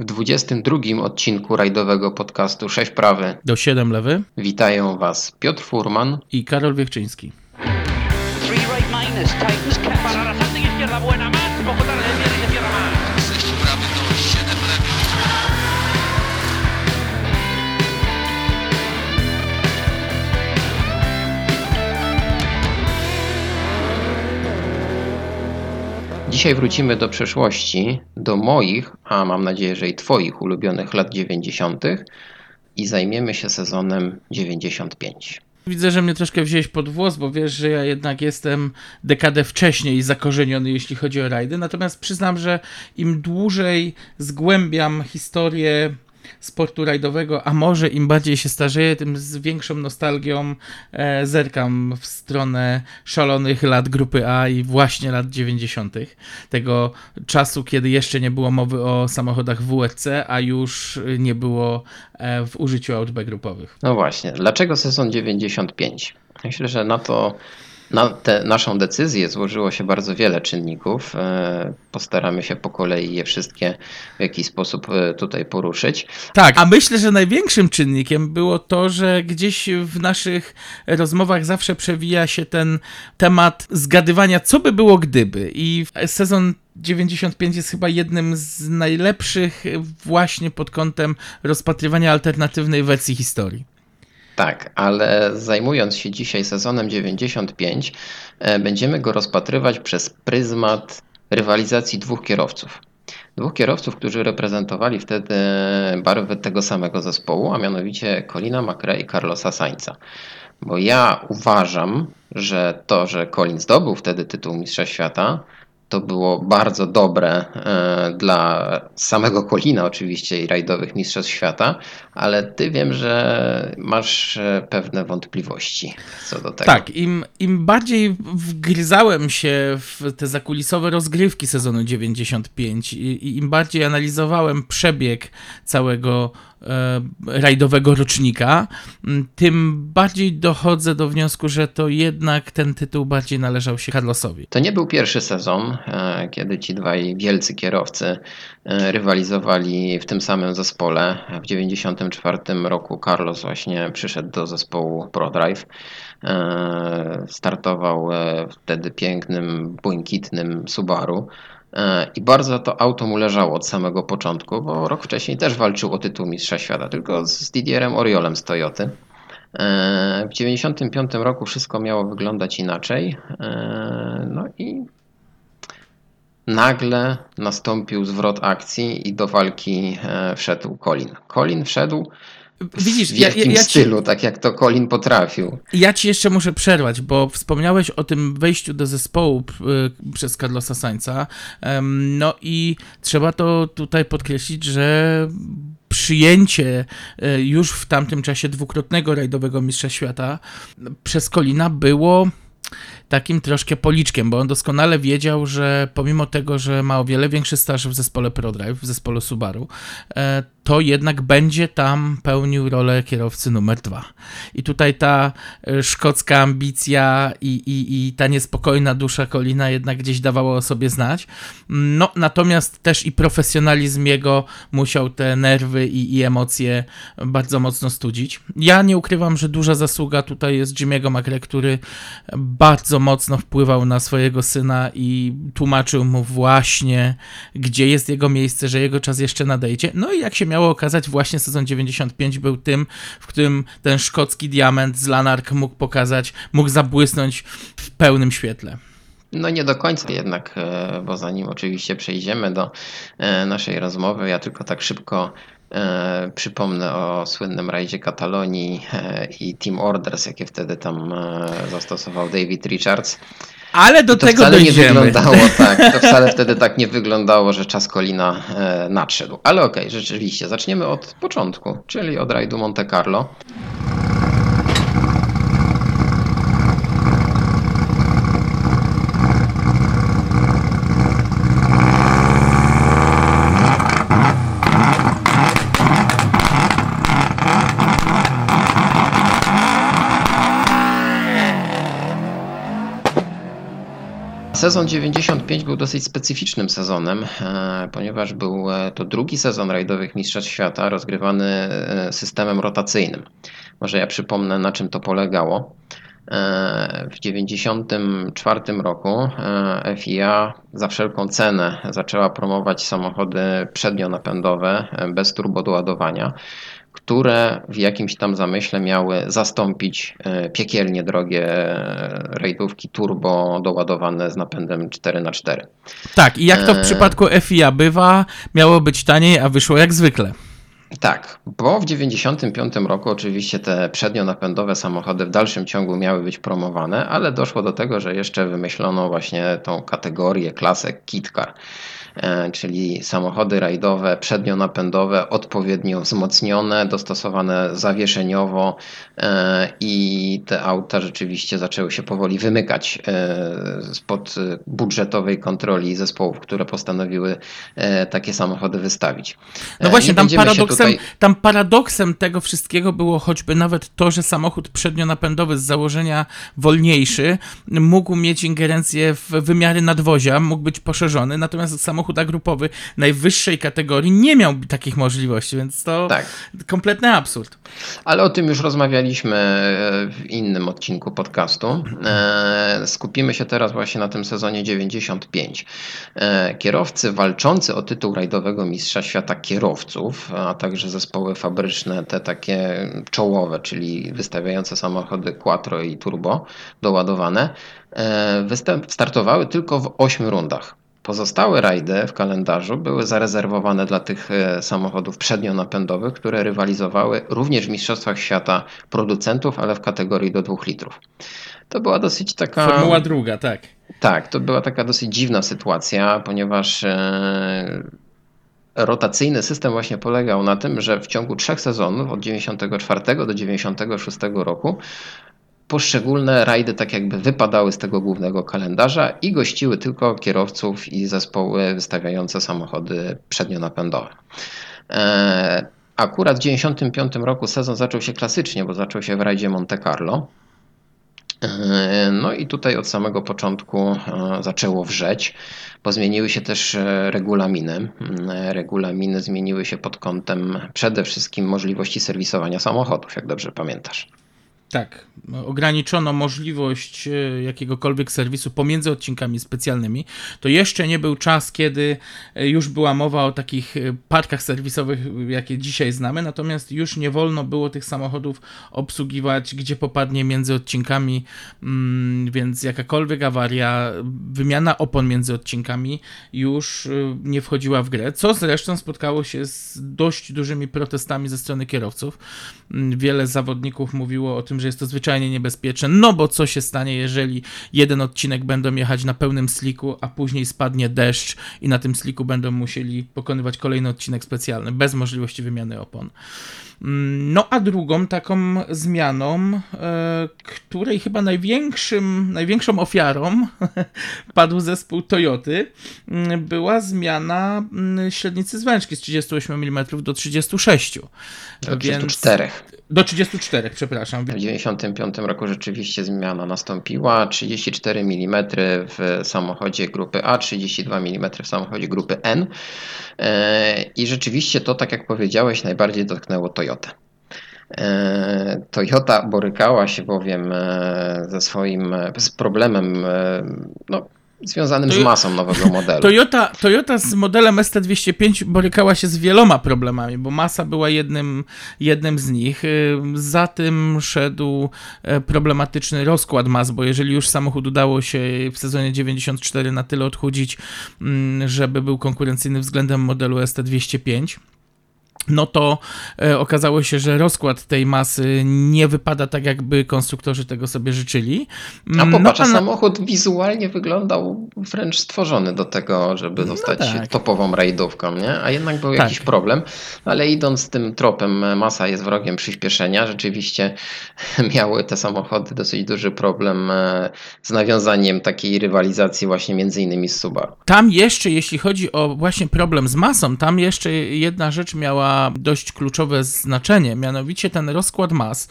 W 22 odcinku rajdowego podcastu 6 prawy. Do 7 lewy. Witają Was Piotr Furman i Karol Wiechczyński. Dzisiaj wrócimy do przeszłości, do moich, a mam nadzieję, że i Twoich ulubionych lat 90. i zajmiemy się sezonem 95. Widzę, że mnie troszkę wziąłeś pod włos, bo wiesz, że ja jednak jestem dekadę wcześniej zakorzeniony, jeśli chodzi o rajdy. Natomiast przyznam, że im dłużej zgłębiam historię sportu rajdowego, a może im bardziej się starzeję, tym z większą nostalgią e, zerkam w stronę szalonych lat grupy A i właśnie lat 90. Tego czasu, kiedy jeszcze nie było mowy o samochodach WRC, a już nie było e, w użyciu B grupowych. No właśnie, dlaczego sezon 95? Myślę, że na to na tę naszą decyzję złożyło się bardzo wiele czynników. E, postaramy się po kolei je wszystkie w jakiś sposób e, tutaj poruszyć. Tak, a myślę, że największym czynnikiem było to, że gdzieś w naszych rozmowach zawsze przewija się ten temat zgadywania, co by było gdyby. I sezon 95 jest chyba jednym z najlepszych właśnie pod kątem rozpatrywania alternatywnej wersji historii. Tak, ale zajmując się dzisiaj sezonem 95, e, będziemy go rozpatrywać przez pryzmat rywalizacji dwóch kierowców. Dwóch kierowców, którzy reprezentowali wtedy barwy tego samego zespołu, a mianowicie Colina McRae i Carlosa Sainza. Bo ja uważam, że to, że Colin zdobył wtedy tytuł Mistrza Świata, to było bardzo dobre e, dla samego Kolina oczywiście i rajdowych mistrzostw świata, ale ty wiem, że masz e, pewne wątpliwości co do tego. Tak, im, im bardziej wgryzałem się w te zakulisowe rozgrywki sezonu 95 i, i im bardziej analizowałem przebieg całego rajdowego rocznika, tym bardziej dochodzę do wniosku, że to jednak ten tytuł bardziej należał się Carlosowi. To nie był pierwszy sezon, e, kiedy ci dwaj wielcy kierowcy e, rywalizowali w tym samym zespole. W 1994 roku Carlos właśnie przyszedł do zespołu ProDrive. Startował wtedy pięknym, błękitnym Subaru. E, I bardzo to auto mu leżało od samego początku, bo rok wcześniej też walczył o tytuł Mistrza Świata, tylko z Didierem Oriolem z Toyoty. E, w 1995 roku wszystko miało wyglądać inaczej. E, no i nagle nastąpił zwrot akcji i do walki wszedł Colin. Colin wszedł Widzisz, w wielkim ja, ja, stylu, ci, tak jak to Colin potrafił. Ja ci jeszcze muszę przerwać, bo wspomniałeś o tym wejściu do zespołu y, przez Carlosa Sainza. No i trzeba to tutaj podkreślić, że przyjęcie y, już w tamtym czasie dwukrotnego rajdowego mistrza świata przez Colina było takim troszkę policzkiem, bo on doskonale wiedział, że pomimo tego, że ma o wiele większy staż w zespole ProDrive, w zespole Subaru, e, to jednak będzie tam pełnił rolę kierowcy numer dwa. I tutaj ta e, szkocka ambicja i, i, i ta niespokojna dusza Kolina jednak gdzieś dawała o sobie znać. No, natomiast też i profesjonalizm jego musiał te nerwy i, i emocje bardzo mocno studzić. Ja nie ukrywam, że duża zasługa tutaj jest Jimmy'ego McRae, który bardzo mocno wpływał na swojego syna i tłumaczył mu właśnie, gdzie jest jego miejsce, że jego czas jeszcze nadejdzie. No i jak się miało okazać, właśnie sezon 95 był tym, w którym ten szkocki diament z Lanark mógł pokazać, mógł zabłysnąć w pełnym świetle. No nie do końca jednak, e, bo zanim oczywiście przejdziemy do e, naszej rozmowy, ja tylko tak szybko e, przypomnę o słynnym rajdzie Katalonii i Team Orders, jakie wtedy tam zastosował David Richards. Ale do tego wcale dojdziemy. nie wyglądało tak. To wcale wtedy tak nie wyglądało, że czas Kolina e, nadszedł. Ale okej, okay, rzeczywiście. Zaczniemy od początku, czyli od rajdu Monte Carlo. Sezon 95 był dosyć specyficznym sezonem, e, ponieważ był e, to drugi sezon rajdowych Mistrzostw Świata rozgrywany e, systemem rotacyjnym. Może ja przypomnę, na czym to polegało. W 1994 roku FIA za wszelką cenę zaczęła promować samochody przednionapędowe bez turbodoładowania które w jakimś tam zamyśle miały zastąpić e, piekielnie drogie e, rajdówki turbo doładowane z napędem 4x4. Tak, i jak to w e, przypadku FIA bywa, miało być taniej, a wyszło jak zwykle. Tak, bo w 1995 roku oczywiście te przednionapędowe samochody w dalszym ciągu miały być promowane, ale doszło do tego, że jeszcze wymyślono właśnie tą kategorię, klasę KitKar. E, czyli samochody rajdowe przednionapędowe odpowiednio wzmocnione, dostosowane zawieszeniowo e, i te auta rzeczywiście zaczęły się powoli wymykać e, spod budżetowej kontroli zespołów, które postanowiły takie samochody wystawić. No właśnie, tam paradoksem, tutaj... tam paradoksem tego wszystkiego było choćby nawet to, że samochód przednionapędowy z założenia wolniejszy mógł mieć ingerencję w wymiary nadwozia, mógł być poszerzony, natomiast samochód samochód agrupowy najwyższej kategorii nie miał takich możliwości, więc to tak. kompletny absurd. Ale o tym już rozmawialiśmy e, w innym odcinku podcastu. E, skupimy się teraz właśnie na tym sezonie 95. E, kierowcy walczący o tytuł rajdowego mistrza świata kierowców, a także zespoły fabryczne, te takie czołowe, czyli wystawiające samochody quattro i turbo doładowane, startowały tylko w 8 rundach. Pozostałe rajdy w kalendarzu były zarezerwowane dla tych e, samochodów przednionapędowych, które rywalizowały również w Mistrzostwach Świata producentów, ale w kategorii do 2 litrów. To była dosyć taka. Formuła druga, tak. Tak, to była taka dosyć dziwna sytuacja, ponieważ e, rotacyjny system właśnie polegał na tym, że w ciągu trzech sezonów od 94 do 96 roku poszczególne rajdy tak jakby wypadały z tego głównego kalendarza i gościły tylko kierowców i zespoły wystawiające samochody przednionapędowe. E, akurat w 1995 roku sezon zaczął się klasycznie, bo zaczął się w rajdzie Monte Carlo. E, no i tutaj od samego początku e, zaczęło wrzeć, bo zmieniły się też regulaminy. Regulaminy zmieniły się pod kątem przede wszystkim możliwości serwisowania samochodów, jak dobrze pamiętasz. Tak, ograniczono możliwość e, jakiegokolwiek serwisu pomiędzy odcinkami specjalnymi. To jeszcze nie był czas, kiedy e, już była mowa o takich e, parkach serwisowych, jakie dzisiaj znamy, natomiast już nie wolno było tych samochodów obsługiwać, gdzie popadnie między odcinkami, mm, więc jakakolwiek awaria, wymiana opon między odcinkami już nie wchodziła w grę, co zresztą spotkało się z dość dużymi protestami ze strony kierowców. Mm, wiele zawodników mówiło o tym, że jest to zwyczajnie niebezpieczne, no bo co się stanie, jeżeli jeden odcinek będą jechać na pełnym sliku, a później spadnie deszcz i na tym sliku będą musieli pokonywać kolejny odcinek specjalny, bez możliwości wymiany opon. Mm, no a drugą taką zmianą, e, której chyba największym, największą ofiarą padł zespół Toyoty, mm, była zmiana mm, średnicy zwężki z 38 mm do 36. Do 34. Więc, do 34, przepraszam. W 1995 roku rzeczywiście zmiana nastąpiła. 34 mm w samochodzie grupy A, 32 mm w samochodzie grupy N. E, I rzeczywiście to, tak jak powiedziałeś, najbardziej dotknęło Toyota. E, Toyota borykała się bowiem e, ze swoim z problemem no, związanym z masą nowego modelu. Toyota, Toyota z modelem ST205 borykała się z wieloma problemami, bo masa była jednym, jednym z nich. Y, za tym szedł e, problematyczny rozkład mas, bo jeżeli już samochód udało się w sezonie 94 na tyle odchudzić, mm, żeby był konkurencyjny względem modelu ST205, no to e, okazało się, że rozkład tej masy nie wypada tak, jakby konstruktorzy tego sobie życzyli. A mm, popatrz, no, a samochód wizualnie wyglądał wręcz stworzony do tego, żeby no zostać no tak. topową rajdówką, nie? A jednak był tak. jakiś problem, ale idąc tym tropem, masa jest wrogiem przyspieszenia. Rzeczywiście miały te samochody dosyć duży problem e, z nawiązaniem takiej rywalizacji właśnie między innymi z Subaru. Tam jeszcze, jeśli chodzi o właśnie problem z masą, tam jeszcze jedna rzecz miała dość kluczowe znaczenie, mianowicie ten rozkład mas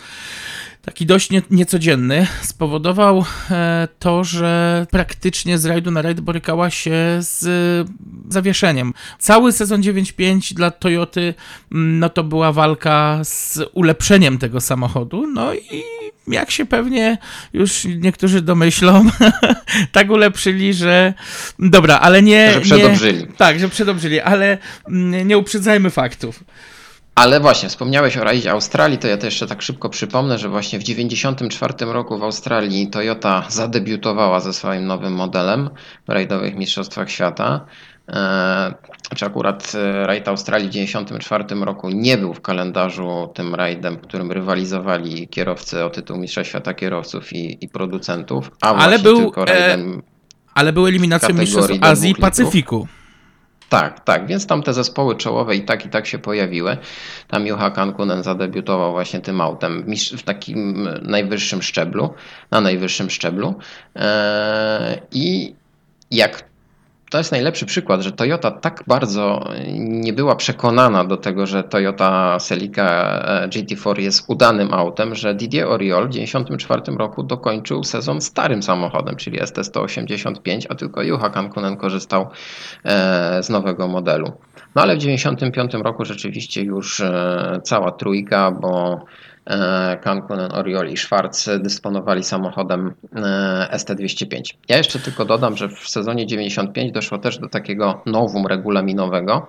taki dość nie, niecodzienny, spowodował e, to, że praktycznie z rajdu na rajd borykała się z e, zawieszeniem. Cały sezon 9.5 dla Toyoty mm, no to była walka z ulepszeniem tego samochodu, no i jak się pewnie już niektórzy domyślą, tak ulepszyli, że dobra, ale nie... Że przedobrzyli. Nie, tak, że przedobrzyli, ale mm, nie uprzedzajmy faktów. Ale właśnie, wspomniałeś o rajdzie Australii, to ja to jeszcze tak szybko przypomnę, że właśnie w 1994 roku w Australii Toyota zadebiutowała ze swoim nowym modelem w rajdowych mistrzostwach świata. Eee, czy akurat e, rajd Australii w 1994 roku nie był w kalendarzu tym rajdem, w którym rywalizowali kierowcy o tytuł Mistrza Świata kierowców i, i producentów, a Ale był, tylko rajdem... Ale były eliminacje kategorii mistrzostw Azji i. Pacyfiku. Tak, tak, więc tam te zespoły czołowe i tak i tak się pojawiły. Tam Juha Kankunen zadebiutował właśnie tym autem w takim najwyższym szczeblu, na najwyższym szczeblu. I jak to jest najlepszy przykład, że Toyota tak bardzo nie była przekonana do tego, że Toyota Celica e, GT4 jest udanym autem, że Didier Oriol w 1994 roku dokończył sezon starym samochodem, czyli ST185, a tylko Juha Kankunen korzystał e, z nowego modelu. No ale w 1995 roku rzeczywiście już e, cała trójka, bo e, Kankunen, Oriol i Schwarz dysponowali samochodem e, ST205. Ja jeszcze tylko dodam, że w sezonie 95 doszło też do takiego nowum regulaminowego,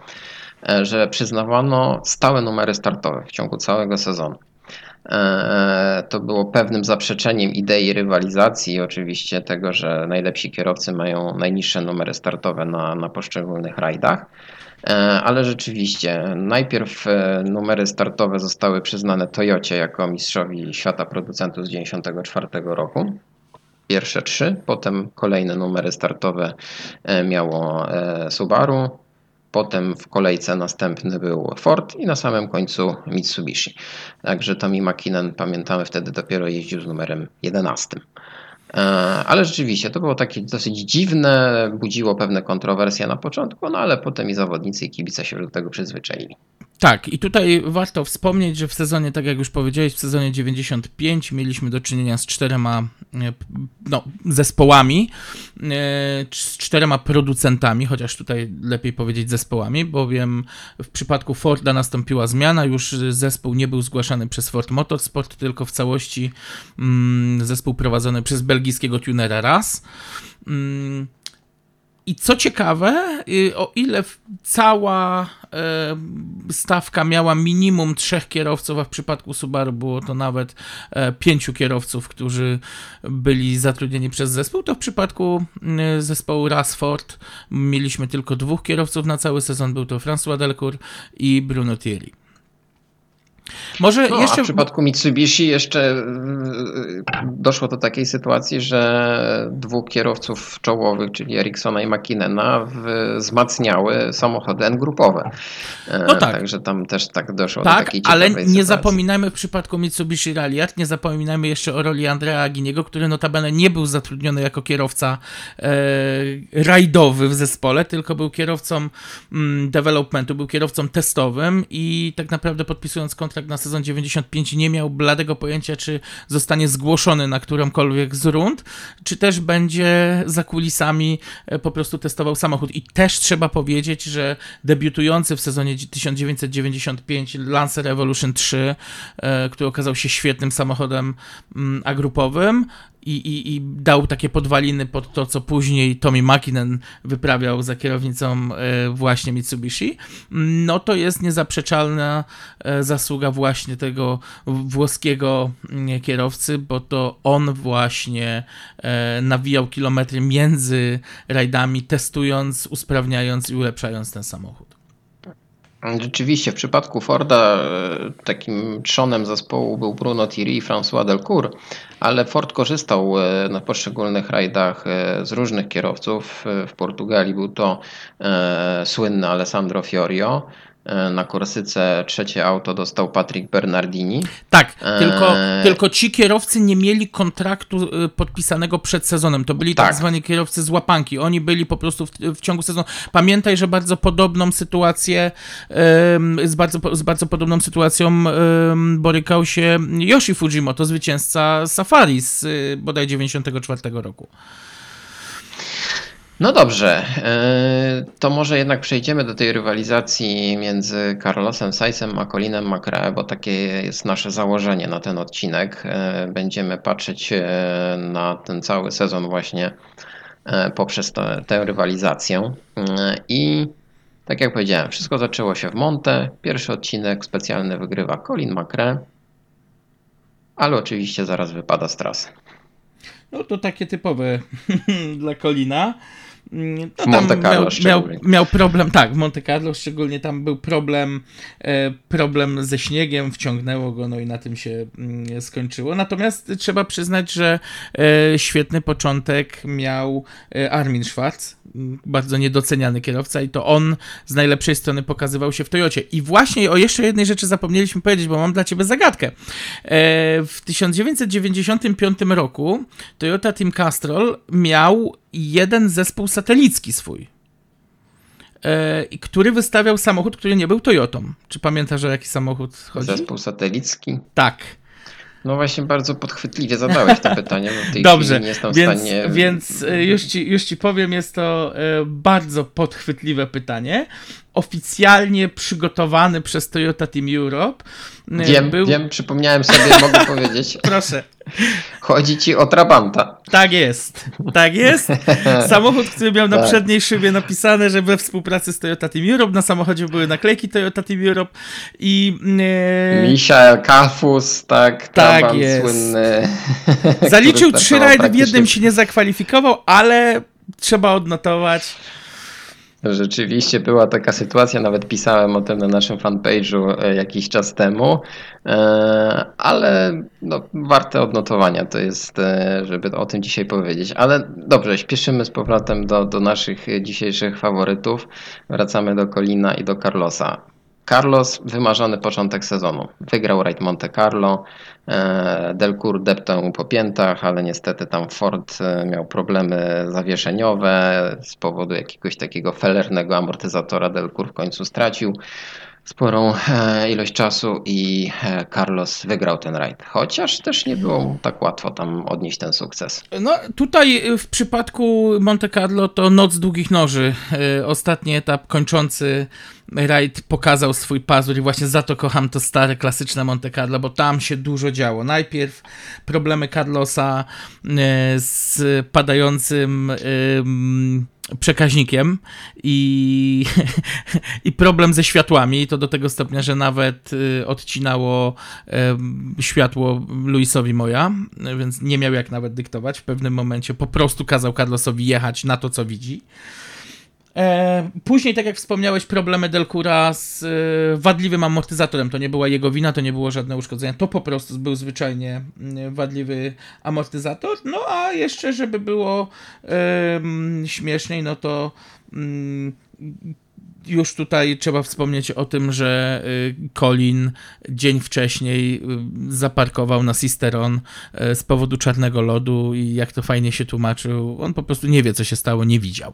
e, że przyznawano stałe numery startowe w ciągu całego sezonu. To było pewnym zaprzeczeniem idei rywalizacji oczywiście tego, że najlepsi kierowcy mają najniższe numery startowe na, na poszczególnych rajdach. E, Ale rzeczywiście, najpierw e, numery startowe zostały przyznane Toyocie jako mistrzowi świata producentów z 1994 roku. Pierwsze trzy, potem kolejne numery startowe e, miało Subaru, potem w kolejce następny był Ford i na samym końcu Mitsubishi. Także Tommy Makinen, pamiętamy, wtedy dopiero jeździł z numerem 11. E, Ale rzeczywiście to było takie dosyć dziwne, budziło pewne kontrowersje na początku, no ale potem i zawodnicy i kibice się do tego przyzwyczaili. Tak, i tutaj warto wspomnieć, że w sezonie, tak jak już powiedziałeś, w sezonie 95 mieliśmy do czynienia z czterema e, no, zespołami, e, z czterema producentami, chociaż tutaj lepiej powiedzieć zespołami, bowiem w przypadku Forda nastąpiła zmiana, już zespół nie był zgłaszany przez Ford Motorsport, tylko w całości mm, zespół prowadzony przez belgijskiego tunera RAS. I co ciekawe, y, o ile cała e, stawka miała minimum trzech kierowców, a w przypadku Subaru było to nawet e, pięciu kierowców, którzy byli zatrudnieni przez zespół, to w przypadku y, zespołu Rasford mieliśmy tylko dwóch kierowców na cały sezon. Był to François Delcourt i Bruno Thierry. Może No, jeszcze. A w przypadku Mitsubishi jeszcze doszło do takiej sytuacji, że dwóch kierowców czołowych, czyli Ericssona i Makinena, wzmacniały samochody N-grupowe. E, No tak. Także tam też tak doszło do Tak, takiej ale nie sytuacji. zapominajmy w przypadku Mitsubishi Ralliart, nie zapominajmy jeszcze o roli Andrea Aginiego, który notabene nie był zatrudniony jako kierowca e, rajdowy w zespole, tylko był kierowcą mm, developmentu, był kierowcą testowym i tak naprawdę podpisując kontrakt na sezon 95 nie miał bladego pojęcia, czy zostanie zgłoszony na którąkolwiek z rund, czy też będzie za kulisami e, po prostu testował samochód. I też trzeba powiedzieć, że debiutujący w sezonie 1995 Lancer Evolution 3, e, który okazał się świetnym samochodem mm, agrupowym i, i, i dał takie podwaliny pod to, co później Tommy Makinen wyprawiał za kierownicą e, właśnie Mitsubishi, no to jest niezaprzeczalna e, zasługa właśnie tego włoskiego mm, kierowcy, bo to on właśnie e, nawijał kilometry między rajdami, testując, usprawniając i ulepszając ten samochód. Rzeczywiście, w przypadku Forda e, takim trzonem zespołu był Bruno Thierry i François Delcourt, ale Ford korzystał e, na poszczególnych rajdach e, z różnych kierowców. W Portugalii był to słynny Alessandro Fiorio, Na Korsyce trzecie auto dostał Patrick Bernardini. Tak, tylko, Eee. tylko ci kierowcy nie mieli kontraktu y, podpisanego przed sezonem. To byli tak, Tak. zwani kierowcy z łapanki. Oni byli po prostu w, w ciągu sezonu. Pamiętaj, że bardzo podobną sytuację, z, bardzo, z bardzo podobną sytuacją borykał się Yoshi Fujimoto, zwycięzca Safari z bodaj 94 roku. No dobrze, e, to może jednak przejdziemy do tej rywalizacji między Carlosem Sainzem a Colinem McRae, bo takie jest nasze założenie na ten odcinek. E, Będziemy patrzeć e, na ten cały sezon właśnie poprzez tę- tę rywalizację. I tak jak powiedziałem, wszystko zaczęło się w Monte. Pierwszy odcinek specjalny wygrywa Colin McRae, ale oczywiście zaraz wypada z trasy. No to takie typowe dla Colina. No, W Monte Carlo miał, miał, miał problem, tak, w Monte Carlo szczególnie tam był problem, e, problem ze śniegiem, wciągnęło go, no i na tym się mm, skończyło. Natomiast trzeba przyznać, że e, świetny początek miał e, Armin Schwarz, bardzo niedoceniany kierowca i to on z najlepszej strony pokazywał się w Toyocie. I właśnie o jeszcze jednej rzeczy zapomnieliśmy powiedzieć, bo mam dla ciebie zagadkę. W 1995 roku Toyota Team Castrol miał jeden zespół satelicki swój, e, i który wystawiał samochód, który nie był Toyotą. Czy pamiętasz, o jaki samochód chodzi? Zespół satelicki. Tak. No właśnie bardzo podchwytliwie zadałeś to pytanie, bo w tej Dobrze, chwili nie jestem więc, w stanie... więc e, już, ci, już ci powiem, jest to e, bardzo podchwytliwe pytanie. Oficjalnie przygotowany przez Toyota Team Europe. e, Wiem, był... wiem, przypomniałem sobie, mogę powiedzieć. Proszę. Chodzi ci o Trabanta. Tak jest, tak jest. Samochód, który miał na Tak. przedniej szybie napisane, że we współpracy z Toyota Team Europe, na samochodzie były naklejki Toyota Team Europe i e, Michael Kafus, tak, Tak Trabant jest. słynny. zaliczył trzy rajdy, w jednym się nie zakwalifikował, ale trzeba odnotować. Rzeczywiście była taka sytuacja, nawet pisałem o tym na naszym fanpage'u e, jakiś czas temu, e, ale no, warte odnotowania to jest, e, żeby o tym dzisiaj powiedzieć. Ale dobrze, śpieszymy z powrotem do, do naszych dzisiejszych faworytów. Wracamy do Colina i do Carlosa. Carlos, wymarzony początek sezonu. Wygrał Raid Monte Carlo. e, Delcourt deptał mu po piętach, ale niestety tam Ford e, miał problemy zawieszeniowe z powodu jakiegoś takiego felernego amortyzatora. Delcourt w końcu stracił sporą e, ilość czasu i e, Carlos wygrał ten rajd. Chociaż też nie było tak łatwo tam odnieść ten sukces. No tutaj y, w przypadku Monte Carlo to noc długich noży. Ostatni etap kończący rajd pokazał swój pazur i właśnie za to kocham to stare, klasyczne Monte Carlo, bo tam się dużo działo. Najpierw problemy Carlosa z padającym ym, przekaźnikiem i, i problem ze światłami. To do tego stopnia, że nawet y, odcinało światło Luisowi Moja, więc nie miał jak nawet dyktować. W pewnym momencie po prostu kazał Carlosowi jechać na to, co widzi. E, później, tak jak wspomniałeś, problemy Delcura z e, wadliwym amortyzatorem. To nie była jego wina, to nie było żadne uszkodzenie. To po prostu był zwyczajnie wadliwy amortyzator. No a jeszcze, żeby było śmieszniej, no to mm, już tutaj trzeba wspomnieć o tym, że y, Colin dzień wcześniej y, zaparkował na Sisteron y, z powodu czarnego lodu i jak to fajnie się tłumaczył, on po prostu nie wie, co się stało, nie widział.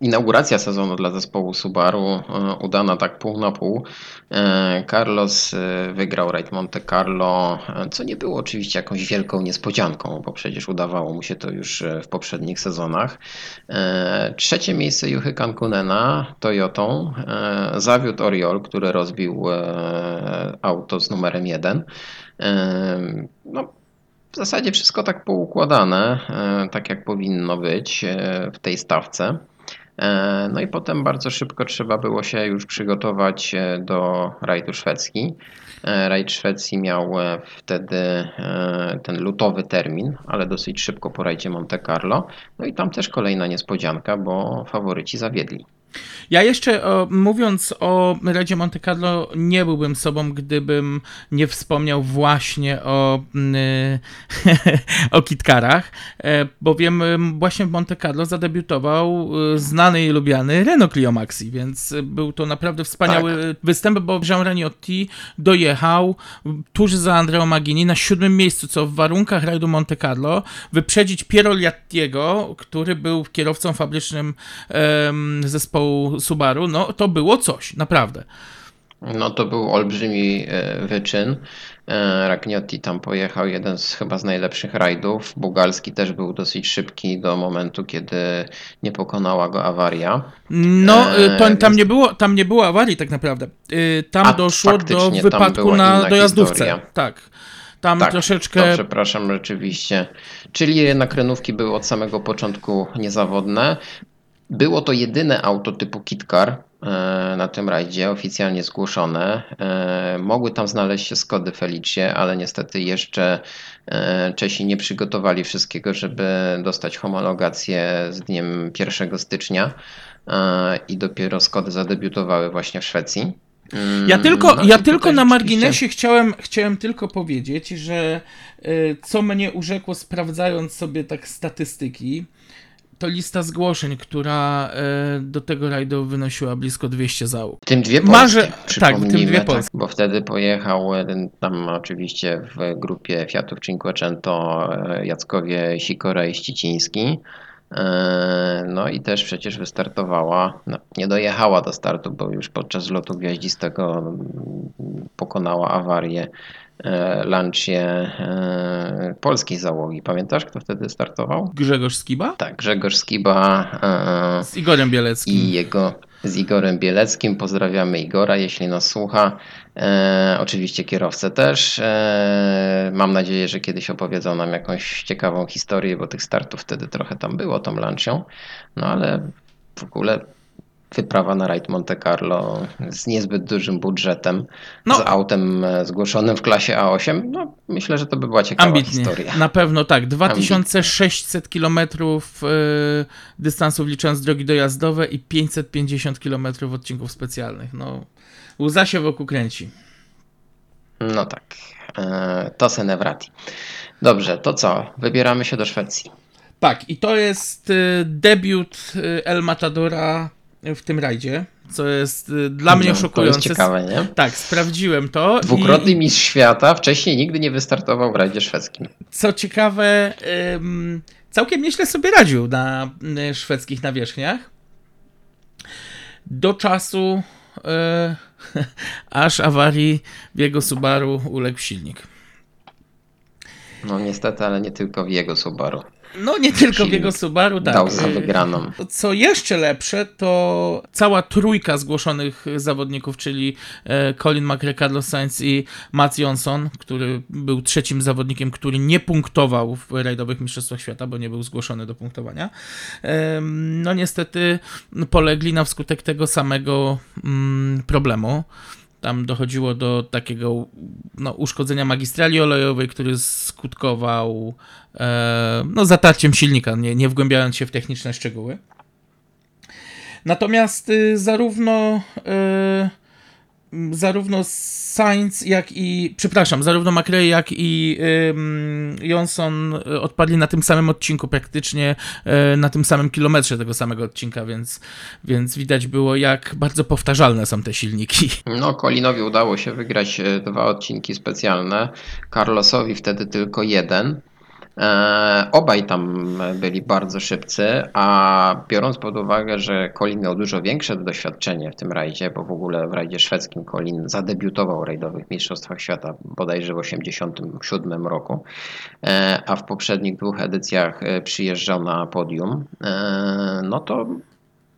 Inauguracja sezonu dla zespołu Subaru e, udana tak pół na pół. E, Carlos e, wygrał Raid Monte Carlo, co nie było oczywiście jakąś wielką niespodzianką, bo przecież udawało mu się to już w poprzednich sezonach. Trzecie miejsce Juchy Kankunena Toyotą zawiódł Oriol, który rozbił auto z numerem 1. No, w zasadzie wszystko tak poukładane, tak jak powinno być w tej stawce. E, No i potem bardzo szybko trzeba było się już przygotować e, do rajdu szwedzki. E, Rajd Szwecji miał wtedy ten lutowy termin, ale dosyć szybko po rajdzie Monte Carlo. No i tam też kolejna niespodzianka, bo faworyci zawiedli. Ja jeszcze o, mówiąc o rajdzie Monte Carlo, nie byłbym sobą, gdybym nie wspomniał właśnie o, y, o kitkarach, e, bowiem właśnie w Monte Carlo zadebiutował y, znany i lubiany Renault Clio Maxi, więc był to naprawdę wspaniały tak. występ, bo Jean Raniotti dojechał tuż za Andreo Magini na siódmym miejscu, co w warunkach rajdu Monte Carlo wyprzedzić Piero Liattiego, który był kierowcą fabrycznym zespołu Subaru, no to było coś, naprawdę. No to był olbrzymi e, wyczyn. E, Ragnotti tam pojechał jeden z chyba z najlepszych rajdów. Bugalski też był dosyć szybki do momentu, kiedy nie pokonała go awaria. No, e, to, tam, nie było, tam nie było awarii tak naprawdę. Tam A, doszło do wypadku na dojazdówce. Historia. Tak. Tam tak, troszeczkę. To przepraszam, rzeczywiście. Czyli jednak renówki były od samego początku niezawodne. Było to jedyne auto typu KitKar e, na tym rajdzie oficjalnie zgłoszone. E, mogły tam znaleźć się Skody Felicie, ale niestety jeszcze e, Czesi nie przygotowali wszystkiego, żeby dostać homologację z dniem 1 stycznia i dopiero Skody zadebiutowały właśnie w Szwecji. Ja tylko, no ja tylko na marginesie chciałem, chciałem tylko powiedzieć, że co mnie urzekło sprawdzając sobie tak statystyki, to lista zgłoszeń, która e, do tego rajdu wynosiła blisko 200 załóg. W tym dwie Polskie, Marze... Tak, w tym dwie Polskie. Tak, bo wtedy pojechał tam oczywiście w grupie Fiatów Cinquecento e, Jackowie Sikora i Ściciński. E, no i też przecież wystartowała, no, nie dojechała do startu, bo już podczas lotu gwiaździstego pokonała awarię lunchie e, polskiej załogi. Pamiętasz, kto wtedy startował? Grzegorz Skiba? Tak, Grzegorz Skiba. E, z Igorem Bieleckim. I jego z Igorem Bieleckim. Pozdrawiamy Igora, jeśli nas słucha. E, oczywiście kierowcę też. E, mam nadzieję, że kiedyś opowiedzą nam jakąś ciekawą historię, bo tych startów wtedy trochę tam było tą lunchią. No ale w ogóle wyprawa na rajd Monte Carlo z niezbyt dużym budżetem, no, z autem e, zgłoszonym w klasie A8, no myślę, że to by była ciekawa ambitnie. historia. Na pewno tak. 2600 km y, dystansów licząc drogi dojazdowe i 550 km odcinków specjalnych. No, łza się wokół kręci. No tak. E, to se nevrati. Dobrze, to co? Wybieramy się do Szwecji. Tak, i to jest debiut El Matadora w tym rajdzie, co jest y, dla mnie szokujące. To jest ciekawe, nie? Tak, sprawdziłem to. Dwukrotny i... mistrz świata, wcześniej nigdy nie wystartował w rajdzie szwedzkim. Co ciekawe, całkiem nieźle sobie radził na y, szwedzkich nawierzchniach. Do czasu y, aż awarii w jego Subaru uległ silnik. No niestety, ale nie tylko w jego Subaru. No nie tylko w jego Subaru, tak. Dał za wygraną. Co jeszcze lepsze, to cała trójka zgłoszonych zawodników, czyli e, Colin McRae, Carlos Sainz i Mats Johnson, który był trzecim zawodnikiem, który nie punktował w rajdowych Mistrzostwach Świata, bo nie był zgłoszony do punktowania. No niestety polegli na wskutek tego samego mm, problemu. Tam dochodziło do takiego no, uszkodzenia magistrali olejowej, który skutkował e, no, zatarciem silnika, nie, nie wgłębiając się w techniczne szczegóły. Natomiast y, zarówno y, zarówno Sainz, jak i, przepraszam, zarówno McRae, jak i ym, Johnson odpadli na tym samym odcinku, praktycznie y, na tym samym kilometrze tego samego odcinka, więc, więc widać było, jak bardzo powtarzalne są te silniki. No, Colinowi udało się wygrać e, dwa odcinki specjalne, Carlosowi wtedy tylko jeden. E, obaj tam byli bardzo szybcy, a biorąc pod uwagę, że Colin miał dużo większe doświadczenie w tym rajdzie, bo w ogóle w rajdzie szwedzkim Colin zadebiutował w rajdowych mistrzostwach świata bodajże w 1987 roku, e, a w poprzednich dwóch edycjach e, przyjeżdżał na podium, no to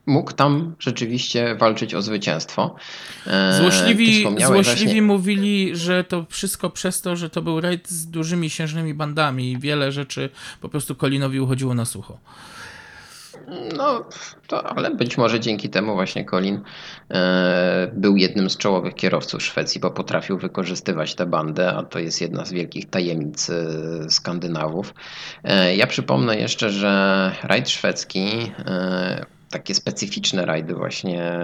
mógł tam rzeczywiście walczyć o zwycięstwo. E, złośliwi, złośliwi właśnie... mówili, że to wszystko przez to, że to był rajd z dużymi księżnymi bandami i wiele rzeczy po prostu Colinowi uchodziło na sucho. No, to, ale być może dzięki temu właśnie Colin e, był jednym z czołowych kierowców Szwecji, bo potrafił wykorzystywać tę bandę, a to jest jedna z wielkich tajemnic e, Skandynawów. E, ja przypomnę jeszcze, że rajd szwedzki e, takie specyficzne rajdy właśnie,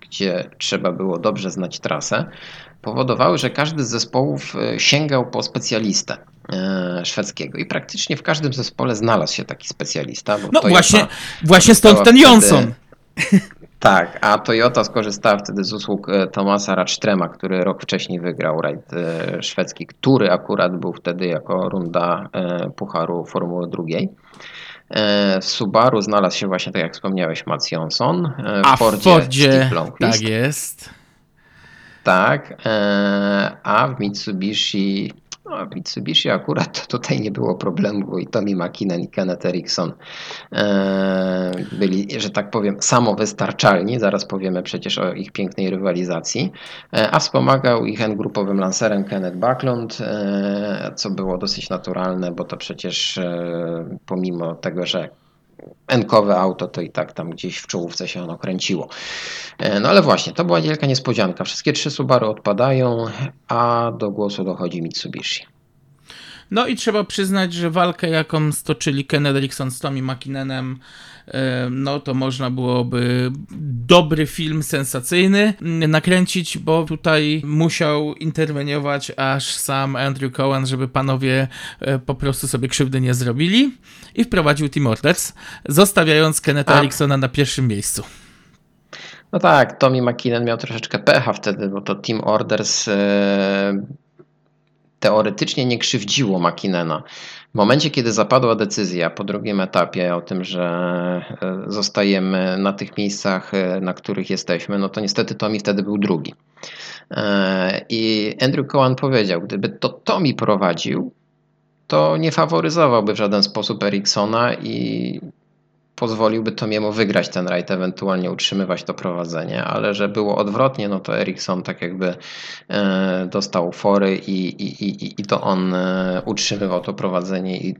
gdzie trzeba było dobrze znać trasę, powodowały, że każdy z zespołów e, sięgał po specjalistę e, szwedzkiego i praktycznie w każdym zespole znalazł się taki specjalista. no właśnie, właśnie stąd ten Johnson. Tak, a Toyota skorzystała wtedy z usług e, Tomasa Ratschtrema, który rok wcześniej wygrał rajd szwedzki, który akurat był wtedy jako runda Pucharu Formuły drugiej. W Subaru znalazł się właśnie, tak jak wspomniałeś, Mats Jonsson. W a Fordzie, Fordzie tak jest. Tak, e, a w Mitsubishi, no Mitsubishi akurat tutaj nie było problemu, bo i Tommy McKinnon i Kenneth Erickson e, byli, że tak powiem, samowystarczalni. Zaraz powiemy przecież o ich pięknej rywalizacji. E, a wspomagał ich grupowym lancerem Kenneth Backlund, co było dosyć naturalne, bo to przecież pomimo tego, że enkowe auto, to i tak tam gdzieś w czołówce się ono kręciło. E, no ale właśnie, to była wielka niespodzianka. Wszystkie trzy Subaru odpadają, a do głosu dochodzi Mitsubishi. No i trzeba przyznać, że walkę, jaką stoczyli Ken Erickson z Tommy McKinnonem, no to można byłoby dobry film sensacyjny nakręcić, bo tutaj musiał interweniować aż sam Andrew Cohen, żeby panowie e, po prostu sobie krzywdy nie zrobili i wprowadził Team Orders, zostawiając Kenneta Ericksona na pierwszym miejscu. No tak, Tommy McKinnon miał troszeczkę pecha wtedy, bo to Team Orders e, teoretycznie nie krzywdziło McKinnona. W momencie, kiedy zapadła decyzja po drugim etapie o tym, że e, zostajemy na tych miejscach, e, na których jesteśmy, no to niestety Tommy wtedy był drugi. E, I Andrew Cohen powiedział, gdyby to Tommy prowadził, to nie faworyzowałby w żaden sposób Eriksona i pozwoliłby Tomiemu wygrać ten rajd, ewentualnie utrzymywać to prowadzenie, ale że było odwrotnie, no to Eriksson tak jakby e, dostał fory i, i, i, i to on e, utrzymywał to prowadzenie i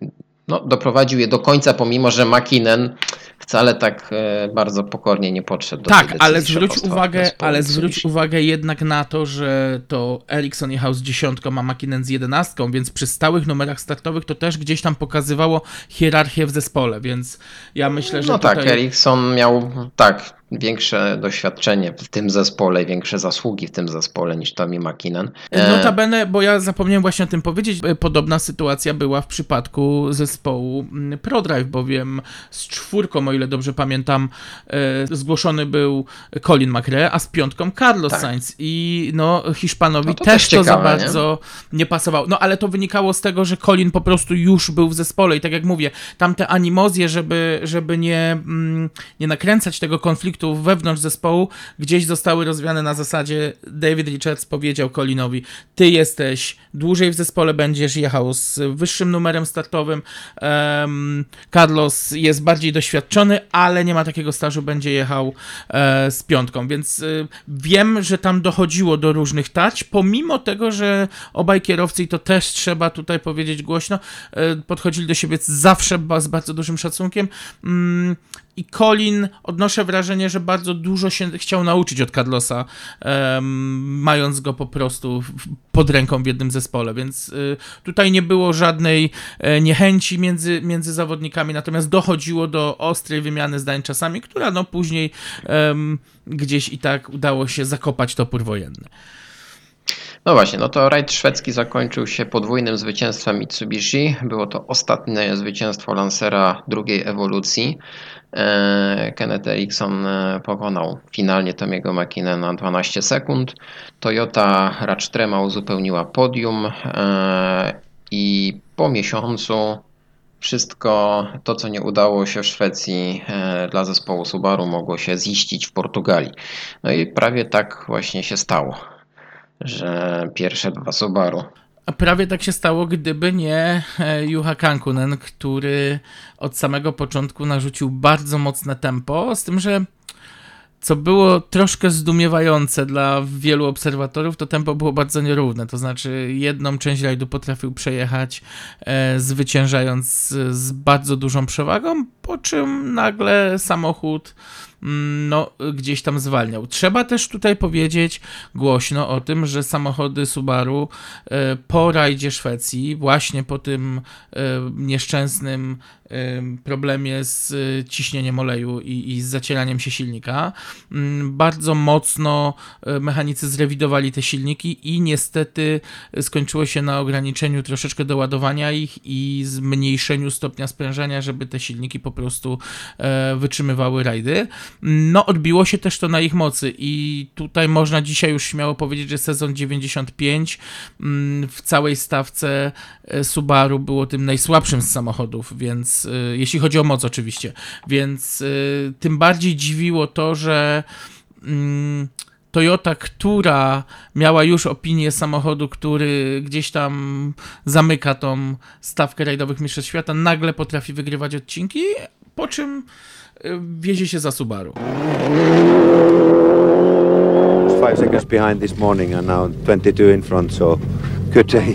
no, doprowadził je do końca, pomimo że McKinnon wcale tak e, bardzo pokornie nie podszedł do Tak, ale zwróć uwagę, ale zwróć uwagę jednak na to, że to Ericsson jechał z dziesiątką, a McKinnon z jedenastką, więc przy stałych numerach startowych to też gdzieś tam pokazywało hierarchię w zespole, więc ja myślę, że No tutaj... tak, Ericsson miał, tak, większe doświadczenie w tym zespole, większe zasługi w tym zespole niż Tommy McKinnon. E, Notabene, bo ja zapomniałem właśnie o tym powiedzieć, e, podobna sytuacja była w przypadku zespołu mm, ProDrive, bowiem z czwórką, o ile dobrze pamiętam, e, zgłoszony był Colin McRae, a z piątką Carlos tak. Sainz i no Hiszpanowi no to też, też ciekawe, to za bardzo nie? nie pasowało. No ale to wynikało z tego, że Colin po prostu już był w zespole i tak jak mówię, tamte animozje, żeby, żeby nie, mm, nie nakręcać tego konfliktu konfliktów wewnątrz zespołu gdzieś zostały rozwiane na zasadzie David Richards powiedział Colinowi, ty jesteś dłużej w zespole, będziesz jechał z wyższym numerem startowym, um, Carlos jest bardziej doświadczony, ale nie ma takiego stażu, będzie jechał e, z piątką, więc e, wiem, że tam dochodziło do różnych tać, pomimo tego, że obaj kierowcy, i to też trzeba tutaj powiedzieć głośno, e, podchodzili do siebie zawsze z bardzo dużym szacunkiem, mm, i Colin odnoszę wrażenie, że bardzo dużo się chciał nauczyć od Carlosa, um, mając go po prostu pod ręką w jednym zespole, więc y, tutaj nie było żadnej e, niechęci między, między zawodnikami, natomiast dochodziło do ostrej wymiany zdań czasami, która no później gdzieś i tak udało się zakopać topór wojenny. No właśnie, no to rajd szwedzki zakończył się podwójnym zwycięstwem Mitsubishi. Było to ostatnie zwycięstwo Lancera drugiej ewolucji. E, Kenneth Erickson e, pokonał finalnie Tomiego Makinę na 12 sekund. Toyota Racz-Trema uzupełniła podium e, i po miesiącu wszystko to, co nie udało się w Szwecji dla zespołu Subaru, mogło się ziścić w Portugalii. No i prawie tak właśnie się stało, że pierwsze dwa Subaru a prawie tak się stało, gdyby nie e, Juha Kankunen, który od samego początku narzucił bardzo mocne tempo, z tym, że co było troszkę zdumiewające dla wielu obserwatorów, to tempo było bardzo nierówne. To znaczy, jedną część rajdu potrafił przejechać, e, zwyciężając z, bardzo dużą przewagą, po czym nagle samochód no, gdzieś tam zwalniał. Trzeba też tutaj powiedzieć głośno o tym, że samochody Subaru e, po rajdzie Szwecji, właśnie po tym e, nieszczęsnym problemie z y, ciśnieniem oleju i, i z zacieraniem się silnika. Mm, bardzo mocno mechanicy zrewidowali te silniki i niestety skończyło się na ograniczeniu troszeczkę doładowania ich i zmniejszeniu stopnia sprężania, żeby te silniki po prostu e, wytrzymywały rajdy. No, odbiło się też to na ich mocy i tutaj można dzisiaj już śmiało powiedzieć, że sezon 95 mm, w całej stawce e, Subaru było tym najsłabszym z samochodów, więc Y, jeśli chodzi o moc oczywiście. Więc y, tym bardziej dziwiło to, że mm, Toyota, która miała już opinię samochodu, który gdzieś tam zamyka tą stawkę rajdowych mistrzostw świata, nagle potrafi wygrywać odcinki, po czym wiezie się za Subaru. Five seconds behind this morning and now 22 in front, so good day.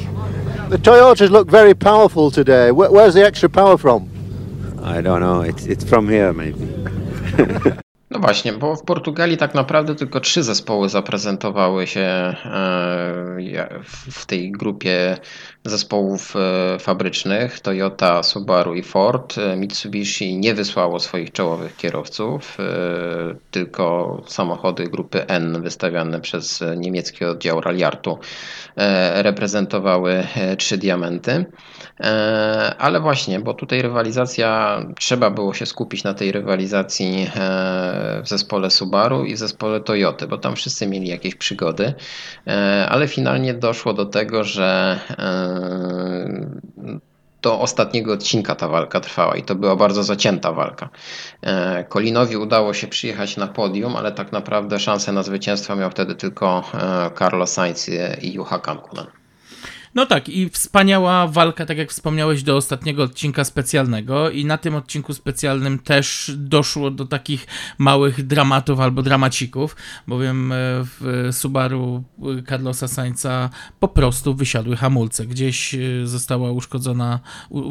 The Toyotas look very powerful today. Where's the extra power from? I don't know. It's it's from here maybe. No właśnie, bo w Portugalii tak naprawdę tylko trzy zespoły zaprezentowały się e, w tej grupie zespołów e, fabrycznych. Toyota, Subaru i Ford. E, Mitsubishi nie wysłało swoich czołowych kierowców, tylko samochody grupy N wystawiane przez niemiecki oddział Ralliartu reprezentowały trzy diamenty. Ale właśnie, bo tutaj rywalizacja, trzeba było się skupić na tej rywalizacji w zespole Subaru i w zespole Toyoty, bo tam wszyscy mieli jakieś przygody, e, ale finalnie doszło do tego, że e, do ostatniego odcinka ta walka trwała i to była bardzo zacięta walka. E, Colinowi udało się przyjechać na podium, ale tak naprawdę szansę na zwycięstwo miał wtedy tylko Carlos Sainz i Juha Kankunen. No tak, i wspaniała walka, tak jak wspomniałeś, do ostatniego odcinka specjalnego, i na tym odcinku specjalnym też doszło do takich małych dramatów albo dramacików, bowiem e, w Subaru e, Carlosa Sainza po prostu wysiadły hamulce. Gdzieś e, została uszkodzona,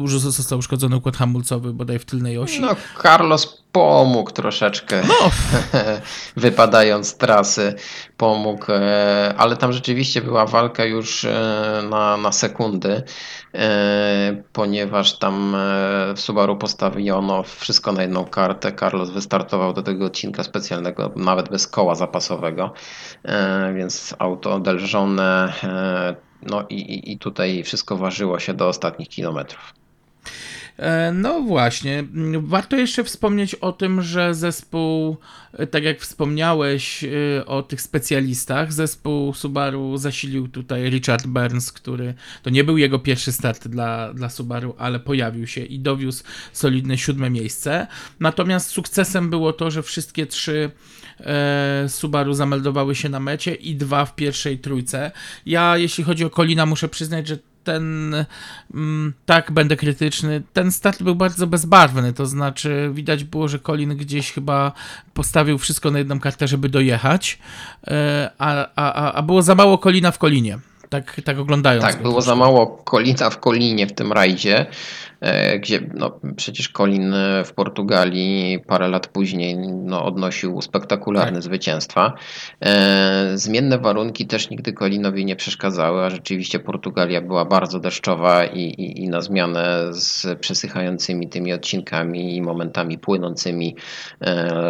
został uszkodzony układ hamulcowy bodaj w tylnej osi. No, Carlos pomógł troszeczkę, no. wypadając z trasy, pomógł, e, ale tam rzeczywiście była walka już e, na, na sekundy, e, ponieważ tam w Subaru postawiono wszystko na jedną kartę. Carlos wystartował do tego odcinka specjalnego nawet bez koła zapasowego, więc auto odelżone, no i, i tutaj wszystko ważyło się do ostatnich kilometrów. E, no właśnie, warto jeszcze wspomnieć o tym, że zespół, e, tak jak wspomniałeś e, o tych specjalistach, zespół Subaru zasilił tutaj Richard Burns, który to nie był jego pierwszy start dla, dla Subaru, ale pojawił się i dowiózł solidne siódme miejsce. Natomiast sukcesem było to, że wszystkie trzy Subaru zameldowały się na mecie i dwa w pierwszej trójce. Ja, jeśli chodzi o Kolina, muszę przyznać, że ten, mm, tak, będę krytyczny, ten start był bardzo bezbarwny, to znaczy widać było, że Colin gdzieś chyba postawił wszystko na jedną kartę, żeby dojechać, e, a, a, a było za mało Colina w Kolinie. Tak, tak oglądając. Tak, było za mało Kolina w Kolinie w tym rajdzie. E, gdzie no, przecież Colin e, w Portugalii parę lat później no, odnosił spektakularne tak. zwycięstwa. E, zmienne warunki też nigdy Colinowi nie przeszkadzały, a rzeczywiście Portugalia była bardzo deszczowa i, i, i na zmianę z przesychającymi tymi odcinkami i momentami płynącymi,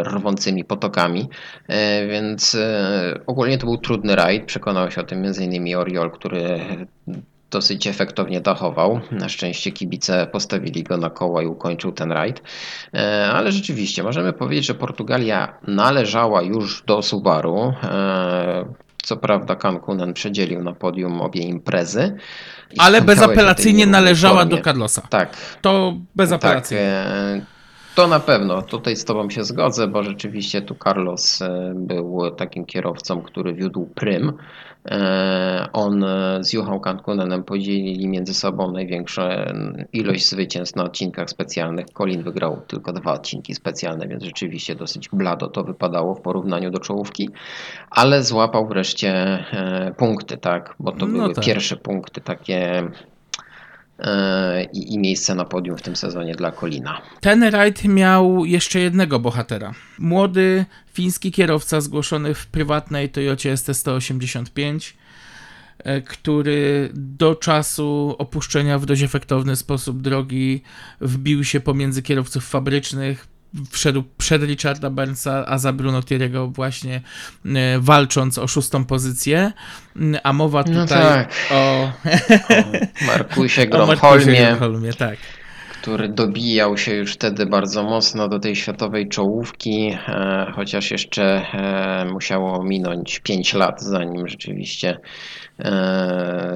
rwącymi potokami. Więc ogólnie to był trudny rajd. Przekonał się o tym m.in. Oriol, który dosyć efektownie dachował. Na szczęście kibice postawili go na koła i ukończył ten rajd. E, ale rzeczywiście możemy powiedzieć, że Portugalia należała już do Subaru. E, co prawda Cancunen przedzielił na podium obie imprezy. Ale bezapelacyjnie należała do Carlosa. Tak. To bezapelacyjnie. Tak, to na pewno, tutaj z Tobą się zgodzę, bo rzeczywiście tu Carlos był takim kierowcą, który wiódł prym. E, on e, z Juchą Cancunenem podzielili między sobą największą ilość zwycięstw na odcinkach specjalnych. Colin wygrał tylko dwa odcinki specjalne, więc rzeczywiście dosyć blado to wypadało w porównaniu do czołówki, ale złapał wreszcie e, punkty, tak, bo to no były tak. pierwsze punkty takie i, i miejsce na podium w tym sezonie dla Kolina. Ten rajd miał jeszcze jednego bohatera. Młody fiński kierowca zgłoszony w prywatnej Toyocie ST185, e, który do czasu opuszczenia w dość efektowny sposób drogi wbił się pomiędzy kierowców fabrycznych, wszedł przed Richarda Burnsa, a za Bruno Thierry'ego właśnie e, walcząc o szóstą pozycję. A mowa No tutaj tak. o, O Markusie o Gromholmie, tak. który dobijał się już wtedy bardzo mocno do tej światowej czołówki, e, chociaż jeszcze e, musiało minąć 5 lat, zanim rzeczywiście